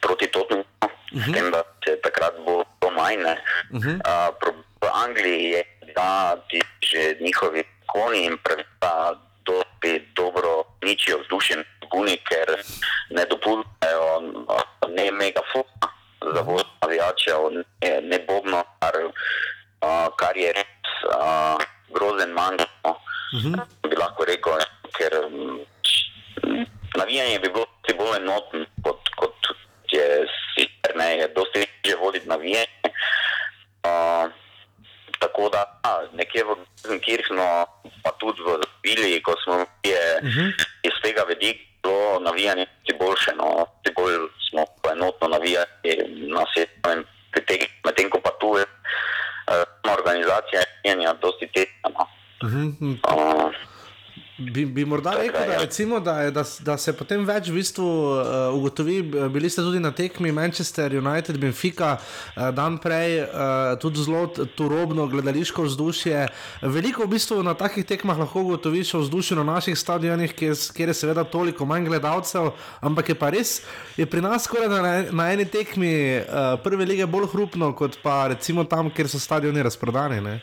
proti Tottenhamu, uh -huh. s tem, da se takrat bo to manj. ne. Uh -huh. uh, v Angliji je, da ti že njihovi koni in pravila dosti dobro ničijo vzdušje na tribuni, ker ne dopuščajo ne megafona za voz navijačev, ne, ne bobno, kar, uh, kar je res uh, grozen manj. No. Uh -huh. Bi lahko rekel, ker mm, navijanje bi bilo dosti bolj enotno, kot, kot je sicer, ne, je dosti težje voditi navijanje. Uh, tako da a, nekje v Kirchnu, pa tudi v Vili, ko smo je uh -huh. iz tega vidika bilo navijanje dosti boljše, no, dosti bolj smo enotno navijali na svetu. Medtem ko pa tu je organizacija navijanja dosti težja. No. Mhm. Uh, Bi, bi morda Tako, rekel, da, ja. recimo, da, je, da, da se potem več v bistvu uh, ugotovi, b- bili ste tudi na tekmi Manchester United, Benfica, uh, dan prej, uh, tudi zelo turobno gledališko vzdušje. Veliko v bistvu na takih tekmah lahko ugotoviš o vzdušju na naših stadionih, kjer, kjer je seveda toliko manj gledalcev, ampak je pa res, je pri nas skoraj na, na eni tekmi uh, prve lige bolj hrupno, kot pa recimo tam, kjer so stadioni razprodani. Ne?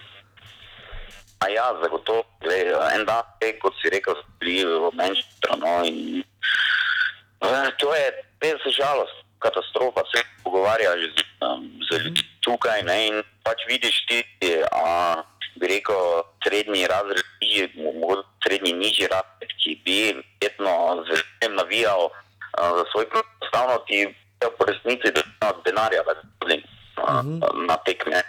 A ja, zagotovo. Glej, en dan, kot si rekel, bili v Manchesteru. No, in, eh, to je res žalost, katastrofa. Se pogovarjaš z, um, z ljudmi tukaj ne, in pač vidiš ti, a, bi rekel, srednji razred, mogoče srednji nižji razred, ki bi verjetno z veseljem navijal a, za svoj klub. Enostavno ti po resnici, denarja, da hodim na, na tekme.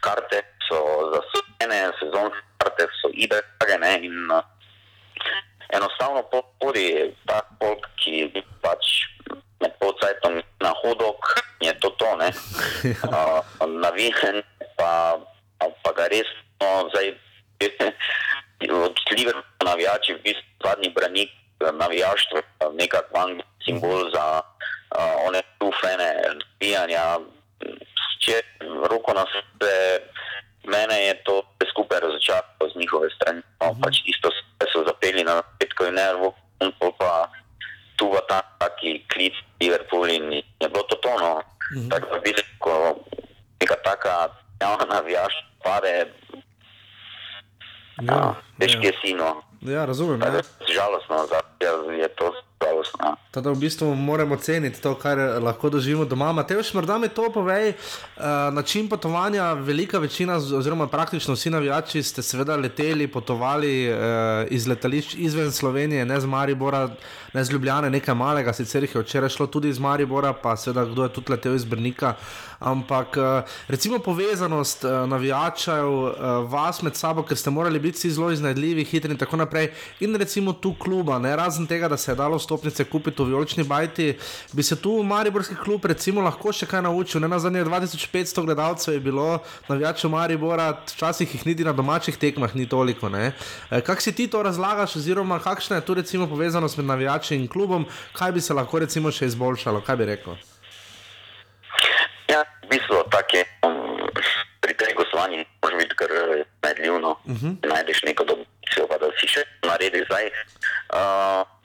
Karte so zasujene, sezonske karte so idrage ne, in uh, enostavno podi ta folk, ki bi pač med polcajtom na hodok, je to to, ne. (laughs) Uh, navijen, pa, pa ga res, no, zdaj, (laughs) od Liverpoola navijači, v bistvu zadnji branik eh, navijaštva, nekak van simbol za uh, one tufene, navijanja, če roko na srce, mene je to skupaj razočaralo z njihove strani. No, pač isto so zapeli na petko in nervo, in pa tu v ta taki klic Liverpool in je bilo to tono. Tako da v bistvu, ko neka taka javna navijaš pade, Ja, težki je sino. ja, razumem. Tako Ja. da Žalostno, zdaj je to zdaj žalost. No. Teda v bistvu moramo ceniti to, kar lahko doživimo doma. Mateoš, morda mi to povej, uh, način potovanja, velika večina, oziroma praktično vsi navijači ste seveda leteli, potovali uh, iz letališč izven Slovenije, ne z Maribora, ne z Ljubljane, nekaj malega, sicer jih je včeraj šlo tudi iz Maribora, pa seveda kdo je tudi letel iz Brnika. Ampak uh, recimo povezanost uh, navijačev, uh, vas med sabo, ker ste morali biti zelo iznajdljivi, hitri in tako naprej, in recimo tu kluba, ne? razen tega, da se je dalo stopnice kupiti v Vijolični bajti, bi se tu Mariborski klub recimo lahko še kaj naučil. Ne na zadnje 2500 gledalcev je bilo navijačev Maribora, včasih jih niti na domačih tekmah ni toliko. ne. Eh, Kako si ti to razlagaš, oziroma kakšna je tu recimo povezanost med navijači in klubom, kaj bi se lahko recimo še izboljšalo, kaj bi rekel? Ja, v bistvu tako je. Pri tej gostovanji moraš biti kar eh, medljivno. Uh -huh. Najdeš neko dobicijo, pa da si še naredi zdaj. Uh,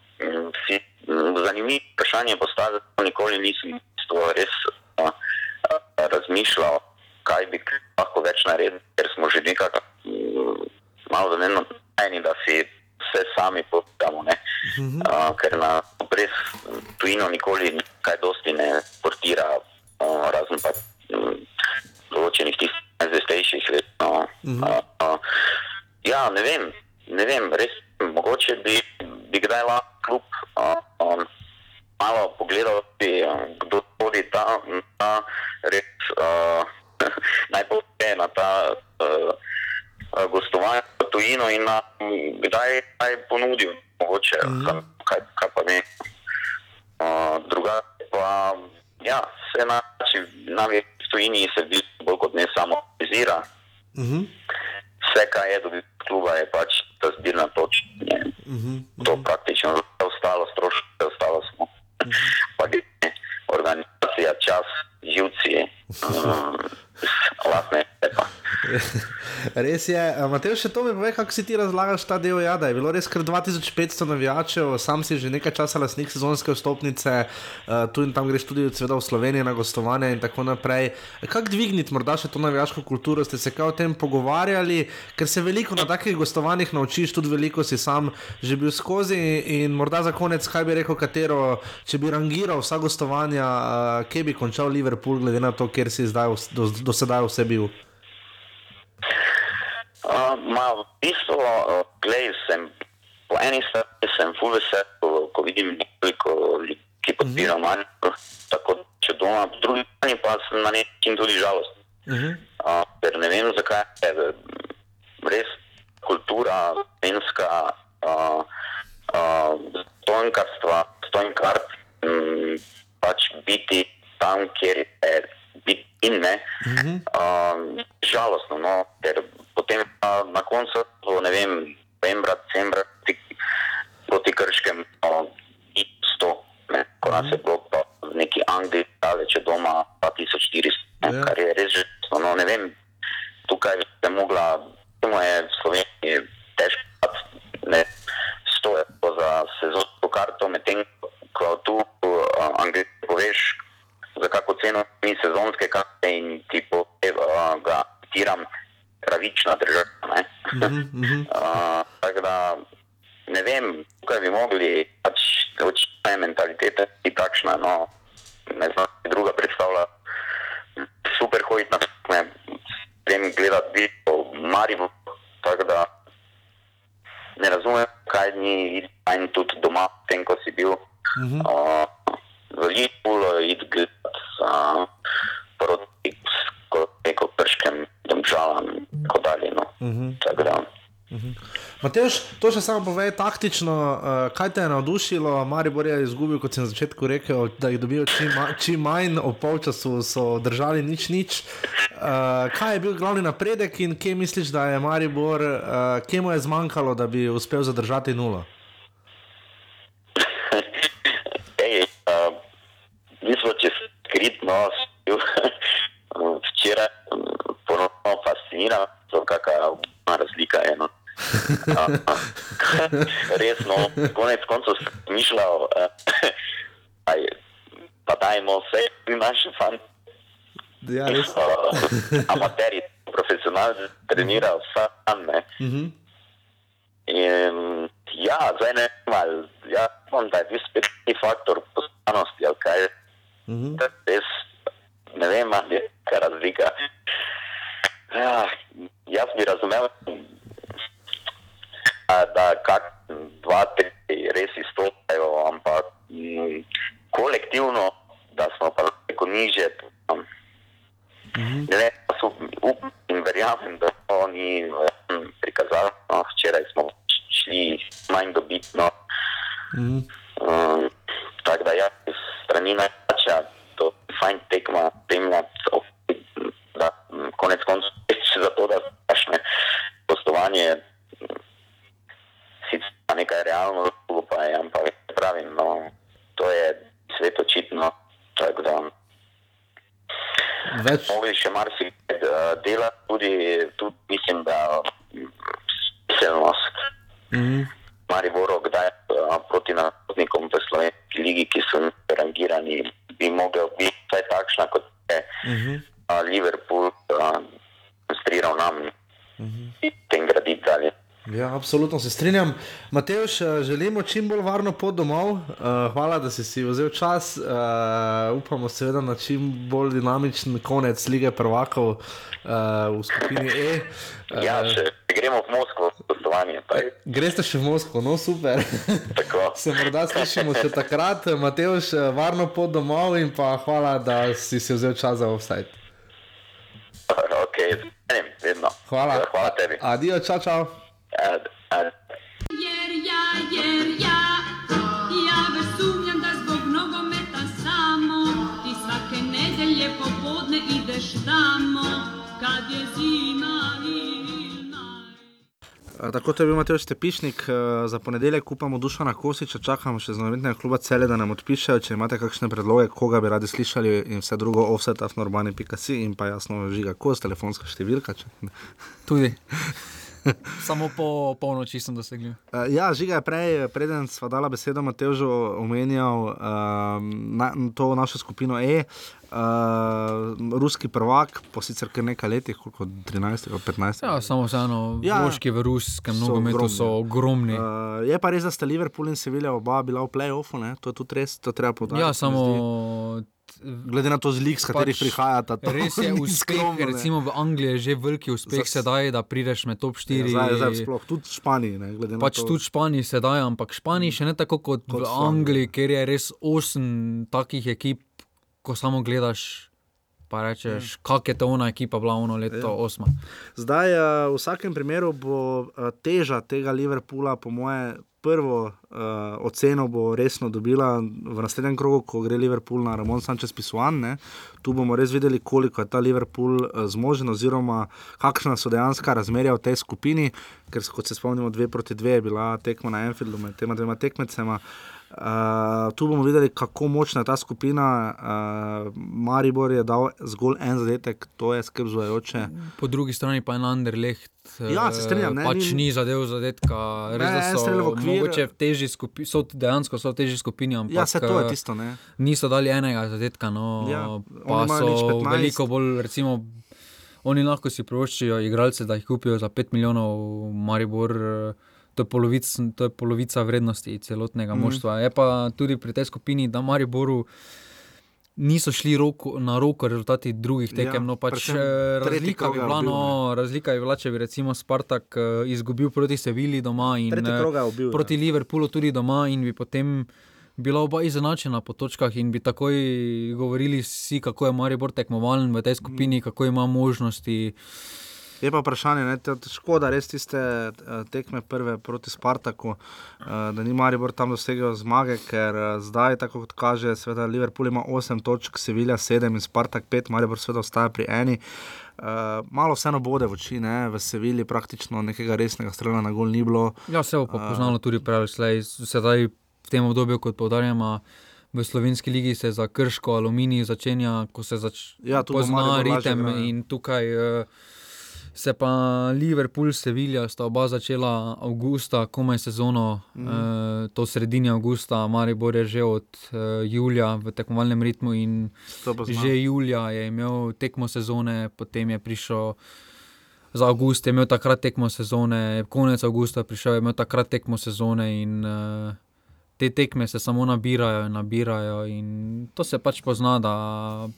si mm, zanimivo vprašanje postavil, nikoli nisem res uh, uh, razmišljal, kaj bi lahko več naredil, ker smo že nekako um, malo zanimani, da si vse sami povedamo. Uh, ker na res tujino nikoli kaj dosti ne portira, uh, razen pa um, določenih tistih najzvestejših. No, uh, uh, ja, ne vem, ne vem, res mogoče bi, bi kdaj lahko klub uh, um, malo pogledal, bi, uh, kdo hodi ta, ta res uh, najbolj na ta uh, uh, gostovanje v tujino in na, kdaj, kdaj ponudil, mogoče, mm -hmm. kaj, kaj pa ne. Uh, drugače pa, ja, se navi v tujini se bolj kot ne samo vizira. Uh -huh. Vse, kar je dobil od kluba, je pač ta zbirna točka. Uh -huh. To praktično, vse ostalo stroške, vse ostalo smo. Uh -huh. Pa je organizacija, čas, živci, um, lastne lepa. Res je, Matej, še to mi pove, kako si ti razlagaš ta del. Ja, da je bilo res kar 2500 navijačev, sam si že nekaj časa lasnik sezonske vstopnice, uh, tu in tam greš tudi seveda, v Slovenijo na gostovanje in tako naprej. Kako dvigniti morda še to navijaško kulturo, ste se kaj o tem pogovarjali, ker se veliko na takih gostovanjih naučiš, tudi veliko si sam že bil skozi in morda za konec, kaj bi rekel, katero, če bi rangiral vsa gostovanja, uh, kje bi končal Liverpool, glede na to, kjer si zdaj, do, do sedaj vse bil. Uh, ma, v bistvu, uh, glej, sem po eni strani sem full vesel, ko, ko vidim nekoliko ljudi, ki podpirajo manj, tako če doma, po drugi strani pa sem na nek način tudi žalosten. Uh -huh. Uh, ker ne vem, zakaj je res kultura slovenska, uh, uh, stojnkarstva, stojnkart, um, pač biti tam, kjer je in ne. Uh -huh. uh, žalostno, no, ker potem pa na koncu, ne vem, novembra, decembra, ti, proti krškem, no, ni sto, ne, ko nas je bilo pa v neki Angliji, daleč od doma, 2400, ne, Ja. kar je res že, no, ne vem, tukaj je mogla, temu je v pravična država. Ne? (laughs) uh, tako da ne vem, tukaj bi mogli, pač očitno je mentaliteta takšna, no, ne znam si druga predstavlja. Super hoditi na tekme, vem gledati video, Maribo, tako da ne razumem, kaj ni in tudi doma, tem, ko si bil. Uh -huh. uh, v Liverpoolu id gledati uh, proti ko- neko prškem domžalam in tako dalje. No. Uh -huh. Tako da. Matež, to še samo povej taktično, uh, kaj te je navdušilo. Maribor je izgubil, kot sem na začetku rekel, da jih dobijo čim, ma, čim manj, ob polčasu so držali nič, nič. Uh, kaj je bil glavni napredek in kje misliš, da je Maribor, uh, kje mu je zmanjkalo, da bi uspel zadržati nulo? Ej, uh, nismo čez skritno, bil včeraj mm, ponovno fasciniran, to kakšna razlika je. No. Uh, res, no, konec koncev sem mišljal, uh, (clears throat) aj, pa dajmo vse, mi naši fanti, Ja, res. uh, (laughs) amateri, profesionalni, trenirajo vsak dan. ne. Uh -huh. In ja, zdaj ne vem, ali ja, on, da je bil spet neki faktor poznanosti, ali kaj. Mhm. To je Res, ne vem, ali je neka razlika. Ja, jaz bi razumel, da kak dva, tri res izstopajo, ampak m, kolektivno, da smo pa neko niže. Ne, pa so, upam in verjamem, da so oni um, prikazali. No, včeraj smo šli manj dobitno. Mhm. Um, tako da, ja, s strani najjača, to je fajn tekma, spremljati, op- da m, konec koncev reči za to, da strašne postovanje, m, sicer pa nekaj realno, drugo pa je, ampak pravim, no, to je svet očitno, tako da Več, mogli še marsikaj uh, delati, tudi, tudi mislim, da mm, smiselnost. mhm. Mariboro, kdaj uh, proti nasprotnikom v slovenski ligi, ki so rangirani, bi mogel biti vsaj takšna, kot je Mhm. uh, Liverpool uh, demonstriral nam Mhm. in tem graditi dalje. Ja, absolutno se strinjam. Mateoš, eh, želimo čim bolj varno pot domov. Uh, hvala, da si si vzel čas. Uh, upamo seveda na čim bolj dinamičen konec lige prvakov uh, v skupini E. Uh, Ja, če gremo v Moskvo, spoštovanje, Greste še v Moskvo, no super. (laughs) Se morda slišimo še takrat. Mateoš, varno pot domov in pa hvala, da si si vzel čas za offside. (laughs) ok, ne, vedno. Hvala. Hvala tebi. Adijo, čau, čau. Uh, Jer ja, jer ja, ja već sumnjam da zbog nogometa samo ti svake nedelje popodne ideš tamo kad je zima ilna. Eh, Tako to je bil Matej Stepišnik, eh, za ponedeljek upamo Dušana Kosiča, čakamo še z novinarjem kluba Cele, da nam odpišejo, če imate kakšne predloge, koga bi radi slišali in vse drugo, offset, afnorbani.si in pa jasno žiga kos, telefonska številka. Če... Tudi. Samo po polnoči sem dosegel. Uh, ja, žiga je prej, preden sva dala besedo Matežu, omenjal uh, na, to našo skupino E. Uh, ruski prvak, po sicer kar nekaj letih, koliko 13 ali 15. Ja, samo vseeno, Ja. ja. vložki v ruskem nogometu so ogromni. Uh, je pa res, da sta Liverpool in Sevilla oba bila v play-offu, ne? to je tudi res, to treba povedati. ja, se mi zdi. samo Glede na to zlik, s katerih Pač prihajata, res (laughs) je uspeh. skromno, ne. recimo v Angliji je že veliki uspeh Zas- sedaj, da prideš med top 4. Ja, zdaj, zdaj sploh, tudi v Španiji. Ne, Pač tudi v Španiji sedaj, ampak v Španiji še ne tako kot, Kot v Angliji. Angliji, kjer je res osem takih ekip, ko samo gledaš. Pa rečeš, kak je to ona ekipa bila ono leto Ja. osma. Zdaj, uh, v vsakem primeru bo uh, teža tega Liverpoola, po moje, prvo uh, oceno bo resno dobila v naslednjem krogu, ko gre Liverpool na Ramon Sanchez Pisuan. Ne? Tu bomo res videli, koliko je ta Liverpool uh, zmožen, oziroma kakšna so dejansko razmerja v tej skupini, ker kot se spomnimo, dve proti dve je bila tekma na Enfieldu med tema dvema tekmecema. Uh, tu bomo videli, kako močna je ta skupina. Uh, Maribor je dal zgolj en zadetek, to je skrb zvajoče. Po drugi strani pa je Anderlecht. Ja, se strinjam, ne, Pač ni- zadev zadetka. Res, Ne, da so strel v okvir. mogoče v težji skupini, so dejansko so v težji skupini, ampak Ja, se to je eh, tisto. Ne? niso dali enega zadetka, no, Ja, pa so 15. veliko bolj, recimo, oni lahko si privoščijo igralce, da jih kupijo za 5 milijonov, Maribor. eh, To je, polovic, to je polovica vrednosti celotnega mm. moštva. Je pa tudi pri tej skupini, da Mariboru niso šli roko, na roko rezultati drugih tekem. Ja, No, pač, eh, razlika, bi je bila, ubil, no, razlika bi bila, če bi recimo Spartak eh, izgubil proti Sevilji doma in je ubil. proti ja. Liverpoolu tudi doma in bi potem bila oba izenačena po točkah in bi takoj govorili vsi, kako je Maribor tekmovalen v tej skupini, kako ima možnosti. Je pa vprašanje, ne, te- te- škoda res tiste eh, tekme prve proti Spartaku, eh, da ni Maribor tam dosegel zmage, ker eh, zdaj, tako kot kaže, seveda Liverpool ima 8 točk, Sevilla 7 in Spartak 5, Maribor seveda ostaja pri eni. Uh, malo vseeno bode v oči, ne? v Sevilji praktično nekega resnega strela na gol ni bilo. Ja, se bo pa poznalo tudi prej, slej, sedaj v tem obdobju, kot poudarjamo. V slovenski ligi se za krško aluminij začenja, ko se zač... Ja, pozna lažje ritem. igra, ja. In tukaj uh, se pa Liverpool, Sevilla sta oba začela avgusta, komaj sezono, mm. uh, to sredini avgusta, Maribor je že od uh, julija v tekmovalnem ritmu in že julija je imel tekmo sezone, potem je prišel za avgust je imel takrat tekmo sezone, konec avgusta prišel, je imel takrat tekmo sezone in uh, te tekme se samo nabirajo in nabirajo. In to se pač pozna, da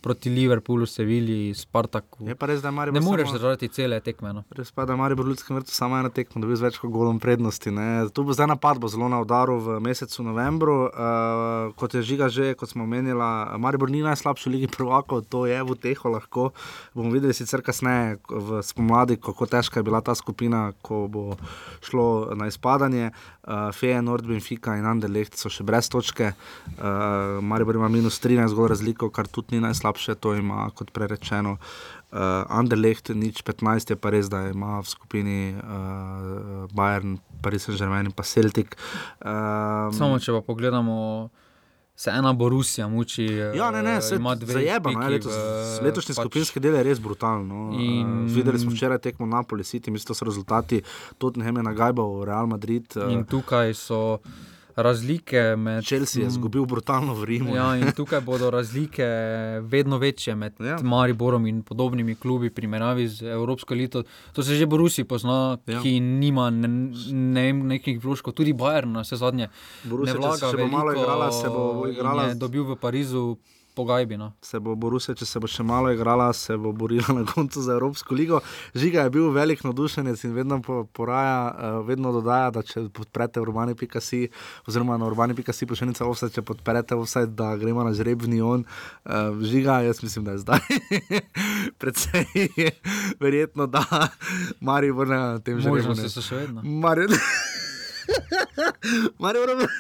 proti Liverpoolu, Sevilji, Spartaku. Je pa res, da Maribor Ne moreš zdržati cele tekme. No. Res pa, da Maribor v Ljudskem vrtu samo eno tekmo, dobi z več kot golom prednosti. Ne. Tu bo zdaj napad, bo zelo na udaru v mesecu novembru. Uh, kot je žiga že, kot smo omenili, Maribor ni najslabši v Ligi prvakov, to je v teho lahko. Bomo videli sicer kasneje v spomladi, kako težka je bila ta skupina, ko bo šlo na izpadanje. Uh, Feje, Nord, Benfica in Anderlecht so še brez točke. Uh, Maribor ima minus 13 gol razliko, kar tudi ni najslabše, to ima kot prerečeno. Uh, Anderlecht, nič 15 je pa res, da ima v skupini uh, Bayern, Paris Saint-Germain in pa Celtic. Um, Samo če pa pogledamo, se ena Borusija muči. Ja, ne, ne, se ima dve zajebano. piki Letos, letošnji pač- skupinski del je res brutalno. In... In- Uh, videli smo včeraj tekmo Napoli, City, mislim, da so rezultati Tottenham je nagajbal Real Madrid. Uh, In tukaj so razlike med. Chelsea je izgubil brutalno v Rimu. Ja, in tukaj bodo razlike vedno večje med Ja. Mariborom in podobnimi klubi, primerjavi z Evropsko elito. To se že Borusi pozna, Ja. ki nima ne, ne vem, nekih vložkov, tudi Bayern, na vse zadnje. Borussia, ne če vlaga se bo malo igrala, se bo igrala Je dobil v Parizu po gajbi. No. se bo Borussia, če se bo še malo igrala, se bo borila na koncu za Evropsko ligo. Žiga je bil velik navdušenec in vedno po, poraja, uh, vedno dodaja, da če podprete urbani.si oziroma na urbani.si pošiljnica offset, če podprete offset, da gremo na žreb v Nion. Uh, žiga, jaz mislim, da je zdaj (laughs) predvsej (laughs) verjetno, da Maribor na tem žrebu. Možnosti ne- so še vedno. Maribor. (laughs) Maribor.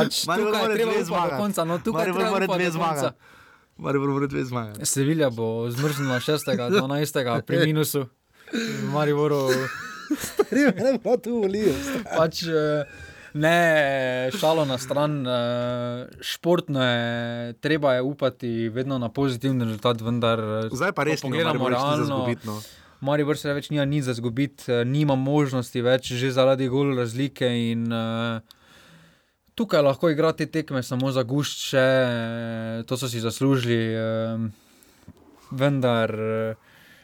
Pač Maribor je treba dve upati do zmagati. konca. No, tukaj Maribor mora dve zmagati. Maribor mora dve zmagati. Sevilja bo zmrznila 6. 12. pri (laughs) minusu. Mariboru Ne, pa tu volijo. pač eh, ne, šalo na stran. eh, Športno je, treba je upati vedno na pozitivni rezultat, vendar. eh, Zdaj pa res pogledamo realno. izgubiti. No. Maribor se več nima nič za zgubiti, nima možnosti več, že zaradi gol razlike. In, uh, tukaj lahko igra te tekme samo za gušče, to so si zaslužili. Uh, vendar eh,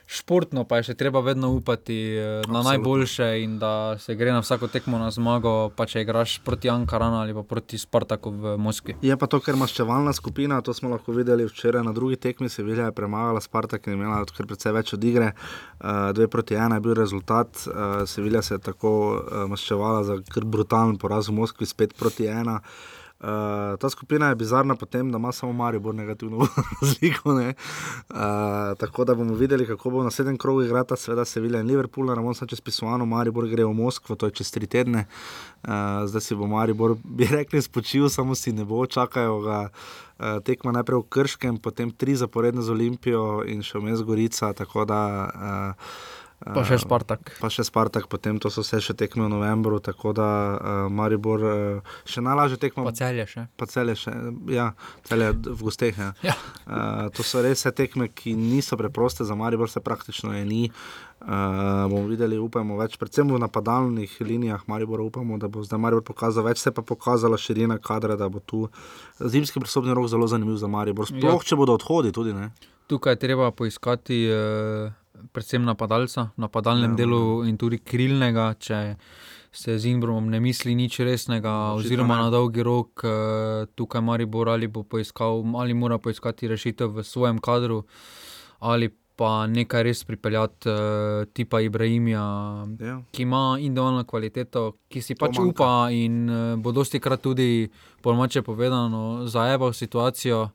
športno pa je še treba vedno upati eh, na Absolutno. najboljše in da se gre na vsako tekmo na zmago, pa če igraš proti Ankaranu ali pa proti Spartaku v Moskvi. Je pa to, ker maščevalna skupina, to smo lahko videli včeraj na drugi tekmi, Sevilja je premagala Spartak in imela kar precej več od igre. Uh, dve proti ena je bil rezultat, uh, Sevilja se je tako uh, maščevala za kar brutalen poraz v Moskvi, spet proti ena. Uh, ta skupina je bizarna po tem, da ima samo Maribor negativno (laughs) razliko. ne. Uh, tako da bomo videli, kako bo na sedem krogu igrata, seveda Sevilja in Liverpool, na Ramon Sančes pisovano, Maribor gre v Moskvo, to je čez tri tedne. Uh, zdaj si bo Maribor, (laughs) bi rekli, spočil, samo si ne bo, čakajo ga. Uh, tekma najprej v Krškem, potem tri zaporedne z Olimpijo in še vmes Gorica. Tako da, uh, Pa še Spartak. Pa še Spartak, potem to so vse še tekme v novembru, tako da uh, Maribor uh, še najlažje tekmo. Pa celje še. Pa celje še, ja, celje v gosteh. Ja. Ja. Uh, to so res vse tekme, ki niso preproste, za Maribor se praktično je ni. Uh, bomo videli, upamo več, predvsem v napadalnih linijah Maribora, upamo, da bo zdaj Maribor pokazal več, se pa pokazala širina kadra, da bo tu zimski presobni rok zelo zanimiv za Maribor. Sploh, ja. če bodo odhodi tudi. Ne? Tukaj je treba poiskati eh, predvsem napadalca, v napadalnem Ja. ja. delu in tudi krilnega, če se z Imbromom ne misli nič resnega, Očitno oziroma ne. na dolgi rok eh, tukaj Maribor ali bo poiskal, ali mora poiskati rešitev v svojem kadru, ali pa nekaj res pripeljati, eh, tipa Ibrahimija, Ja. ki ima individualno kvaliteto, ki si pač manjka. upa in uh, bo dosti krat tudi, po domače povedano, zajebal situacijo,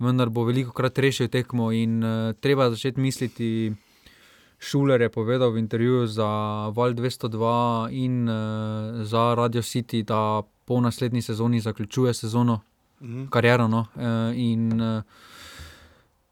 vendar bo veliko krat rešil tekmo in uh, treba začeti misliti. Šuler je povedal v intervjuju za Val 202 in uh, za Radio City, da po naslednji sezoni zaključuje sezono, Mhm. kariero. No? Uh, in uh,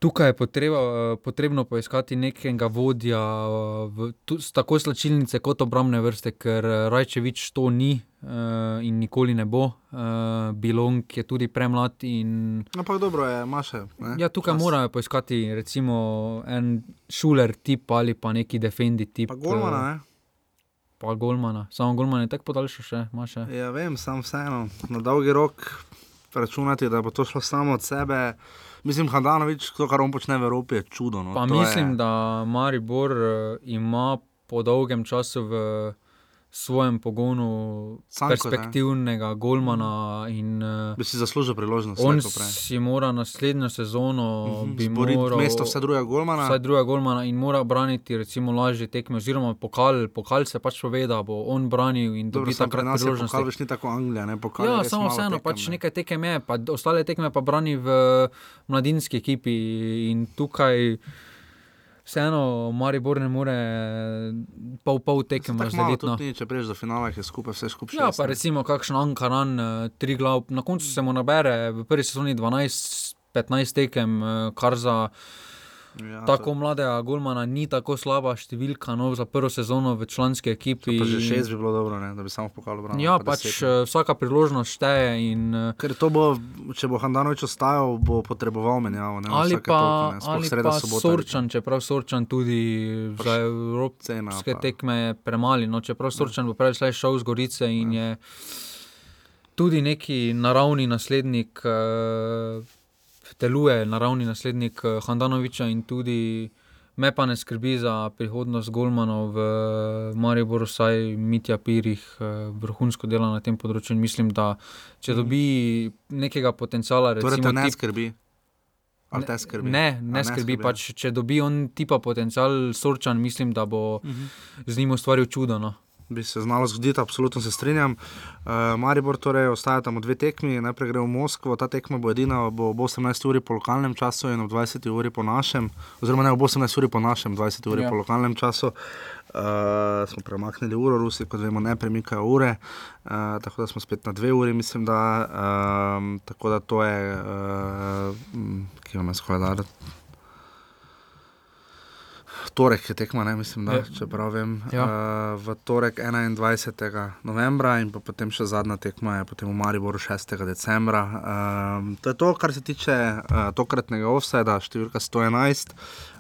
tukaj je potreba, uh, potrebno poiskati nekega vodja, uh, v, tu, tako slačilnice kot obrambne vrste, ker eh, Rajčevič to ni uh, in nikoli ne bo. Uh, Bilong je tudi premlad in Ampak dobro je. Ne? Ja, tukaj Čas. morajo poiskati recimo en šuler tip ali pa neki defendi tip. Pa Golmana, ne? Pa Golmana. Samo Golman je tako podaljšal še, ima še. Ja, vem, sam vseeno, na dolgi rok, računati, da bo to šlo samo od sebe. Mislim, Handanovič, to, kar on počne v Evropi, je čudo. No. Pa To mislim, je, da Maribor eh, ima po dolgem času v svojem pogonu Sanko, ne. perspektivnega golmana in eh, bi si zaslužil priložnost. on si mora naslednjo sezono Mhm, bi zboriti moral mesto vse druge golmana. Vsaj druga golmana in mora braniti recimo lažje tekme, oziroma pokal, pokal se pač pove, da bo on branil in dobi takrat priložnost. pokal ni tako Anglija, ne pokal. Ja, samo vseeno, pač ne. nekaj tekem je, pa ostale tekme pa brani v mladinski ekipi in tukaj vseeno Maribor ne more pol pol tekem razdeliti. No. če priješ do finala, je skupaj vse skupaj. Ja, šest, pa ne. recimo kakšen Ankaran, eh, tri glav, na koncu se mu nabere v prvi sezoni 12-15 tekem, eh, kar za ja, tako mladega Golmana ni tako slaba številka, no, za prvo sezono v članski ekipi. To, že šest bi bilo dobro, ne, da bi samo pokal obranil. Ja, pa pač deset, ne. eh, vsaka priložnost šteje. In, eh, Ker to bo, če bo Handanovič ostajal, bo potreboval menjavo. Ne, ali pa, toliko, ne, ali sreda, pa sobota, Sorčan, čeprav Sorčan tudi za Cena, evropske pa- tekme je premali. No, čeprav Sorčan bo prej šel z Gorice in je tudi neki naravni naslednik, uh, deluje naravni naslednik eh, Handanoviča in tudi. Me pa ne skrbi za prihodnost Golmanov v Mariboru, saj Mitja Pirih eh, vrhunsko dela na tem področju. in Mislim, da če dobi nekega potenciala, Torej, recimo, te ne tip- skrbi. Ali te skrbi? Ne, A ne skrbi. ja. Pač, če dobi on tipa potencial, sorčan, mislim, da bo uh Mhm. -huh. z njim ustvaril čudo. No. Bi se znalo zgoditi, absolutno se strinjam. Uh, Maribor torej ostaja tam dve tekmi, najprej gre v Moskvo, ta tekma bo edina, bo ob 18 uri po lokalnem času in ob 20 uri po našem, oziroma ne ob 18 uri po našem, 20 uri Ja. po lokalnem času. Uh, smo premaknili uro, Rusi, kot vemo, ne premikajo ure, uh, tako da smo spet na dve uri, mislim, da. Um, tako da to je, uh, ki vam je skoraj da. Torek je tekma, ne mislim, da Ja. če prav vem. Ja. Uh, v torek 21. novembra in potem še zadnja tekma je potem v Mariboru 6. decembra. Um, to je to, kar se tiče uh, tokratnega offseda, številka 111.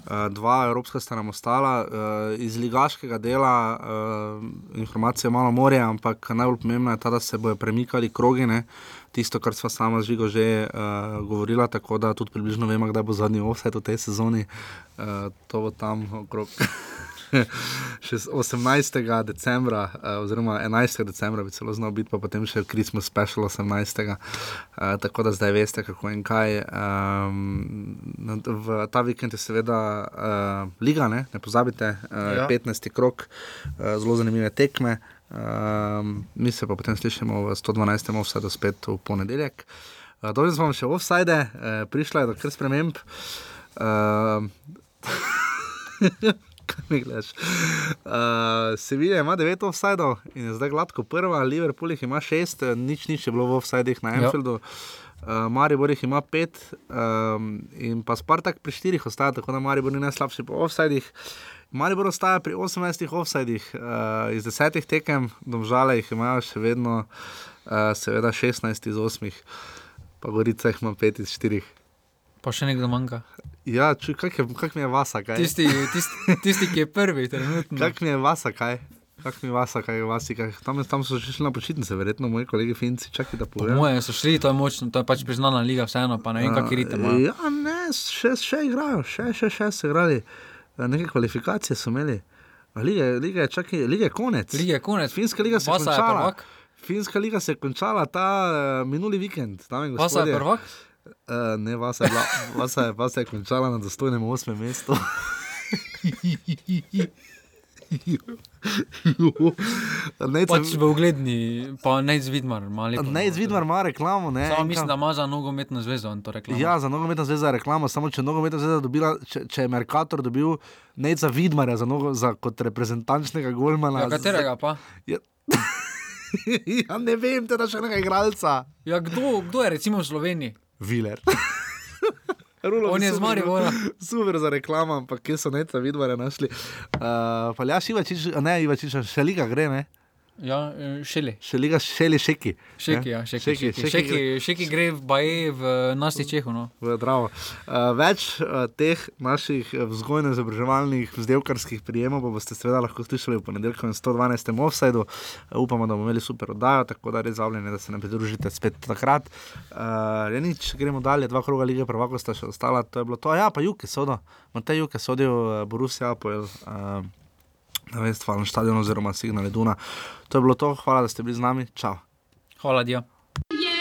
Uh, dva evropska sta nam ostala, uh, iz ligaškega dela uh, informacije malo more, ampak najbolj pomembno je ta, da se bodo premikali krogine, tisto, kar sva sama z Žigo že uh, govorila, tako da tudi približno vemo, kdaj bo zadnji offset v tej sezoni. Uh, to bo tam okrog. Še z 18. decembra, uh, oziroma 11. decembra bi celo znal biti, pa potem še Christmas special 18. Uh, tako da zdaj veste, kako in kaj. Um, v ta vikend je seveda uh, liga, ne, ne pozabite, uh, ja. 15. krok, uh, zelo zanimive tekme. Um, mi se pa potem slišimo v 112. offsajdu spet v ponedeljek. Uh, Dolžni smo še offsajde, uh, prišla je do kar sprememb. Uh, (laughs) Kaj mi gledaš? Uh, Sevilla ima 9 offsajdov in je zdaj gladko prva, Liverpool jih ima 6, nič nič je bilo v offsajdih na Ja. Anfieldu. Uh, Maribor jih ima 5 um, in pa Spartak pri 4 ostaja, tako da Maribor ni najslabši po offsajdih. Maribor ostaja pri 18 offsajdih, uh, iz 10 tekem, domžale jih imajo še vedno, uh, seveda 16 iz 8, pa Gorica jih ima 5 iz 4. Pa še nekdo manjka. Ja, čuj, kak, je, kak mi je vasa, kaj? Tisti, tisti, tisti ki je prvi, trenutno. Kak mi je vasa, kaj? Kak mi je vasa, kaj je vasi, kaj? Tam, tam so šli na počitnice, verjetno moji kolegi Finci, čakaj da Po povem. mojem so šli, to je močno, to je pač priznana liga, vseeno, pa ne vem, kakšen ritem ima. Ja, ne, še, še igrajo, še, še, še so igrali. Eh, Neke kvalifikacije so imeli. A Liga, je- liga je, konec. Liga je konec. Finska liga se je končala. Finska liga se je končala ta uh, minuli vikend. Vasa je prvak? Uh, ne, vasa je, bila, vasa, je, vasa je končala na dostojnem osmem mestu. (laughs) ne, Pač v ugledni, pa ne izvidmar, mali. ne izvidmar ima reklamo. Ne, Samo in mislim, da ima za nogometno zvezo. Ja, za nogometno zvezo je reklama, samo če, nogometna zveza dobila, če, če je Merkator dobil neca Vidmarja za, nogo, za kot reprezentančnega golmana. Ja, katerega pa? Ja. (laughs) ja, ne vem, teda še enega igralca. Ja, kdo, kdo je recimo v Sloveniji? Viler. Rulo, On je z super Maribora. bil. (laughs) Super za reklamo, ampak kje so neca Vidmarja našli. Uh, pa ja, Ivačič, ne, Ivačič, še liga gre, ne? Ja, eh, šeli. Še liga šeli šeki. Šeki, ja, šeki, šeki, šeki, šeki, šeki gre v baje v nasti Čehu. No. V Dravo. Uh, več uh, teh naših eh, vzgojno-izobraževalnih, vzdelkarskih prijemov pa boste seveda lahko slišali v ponedeljkovem 112. offsajdu. Uh, upamo, da bomo imeli super oddajo, tako da res zavljene, da se nam pridružite spet takrat. Uh, nič, gremo dalje, dva kroga lige prvako sta še ostala, to je bilo to. Ja, pa Juke sodo, Matej Juke sodil uh, Borussia Apoel. Uh, Na Vestfalen stadionu oziroma Signal Duna. To je bilo to, hvala, da ste bili z nami. Čau. Hvala, Dio. Jer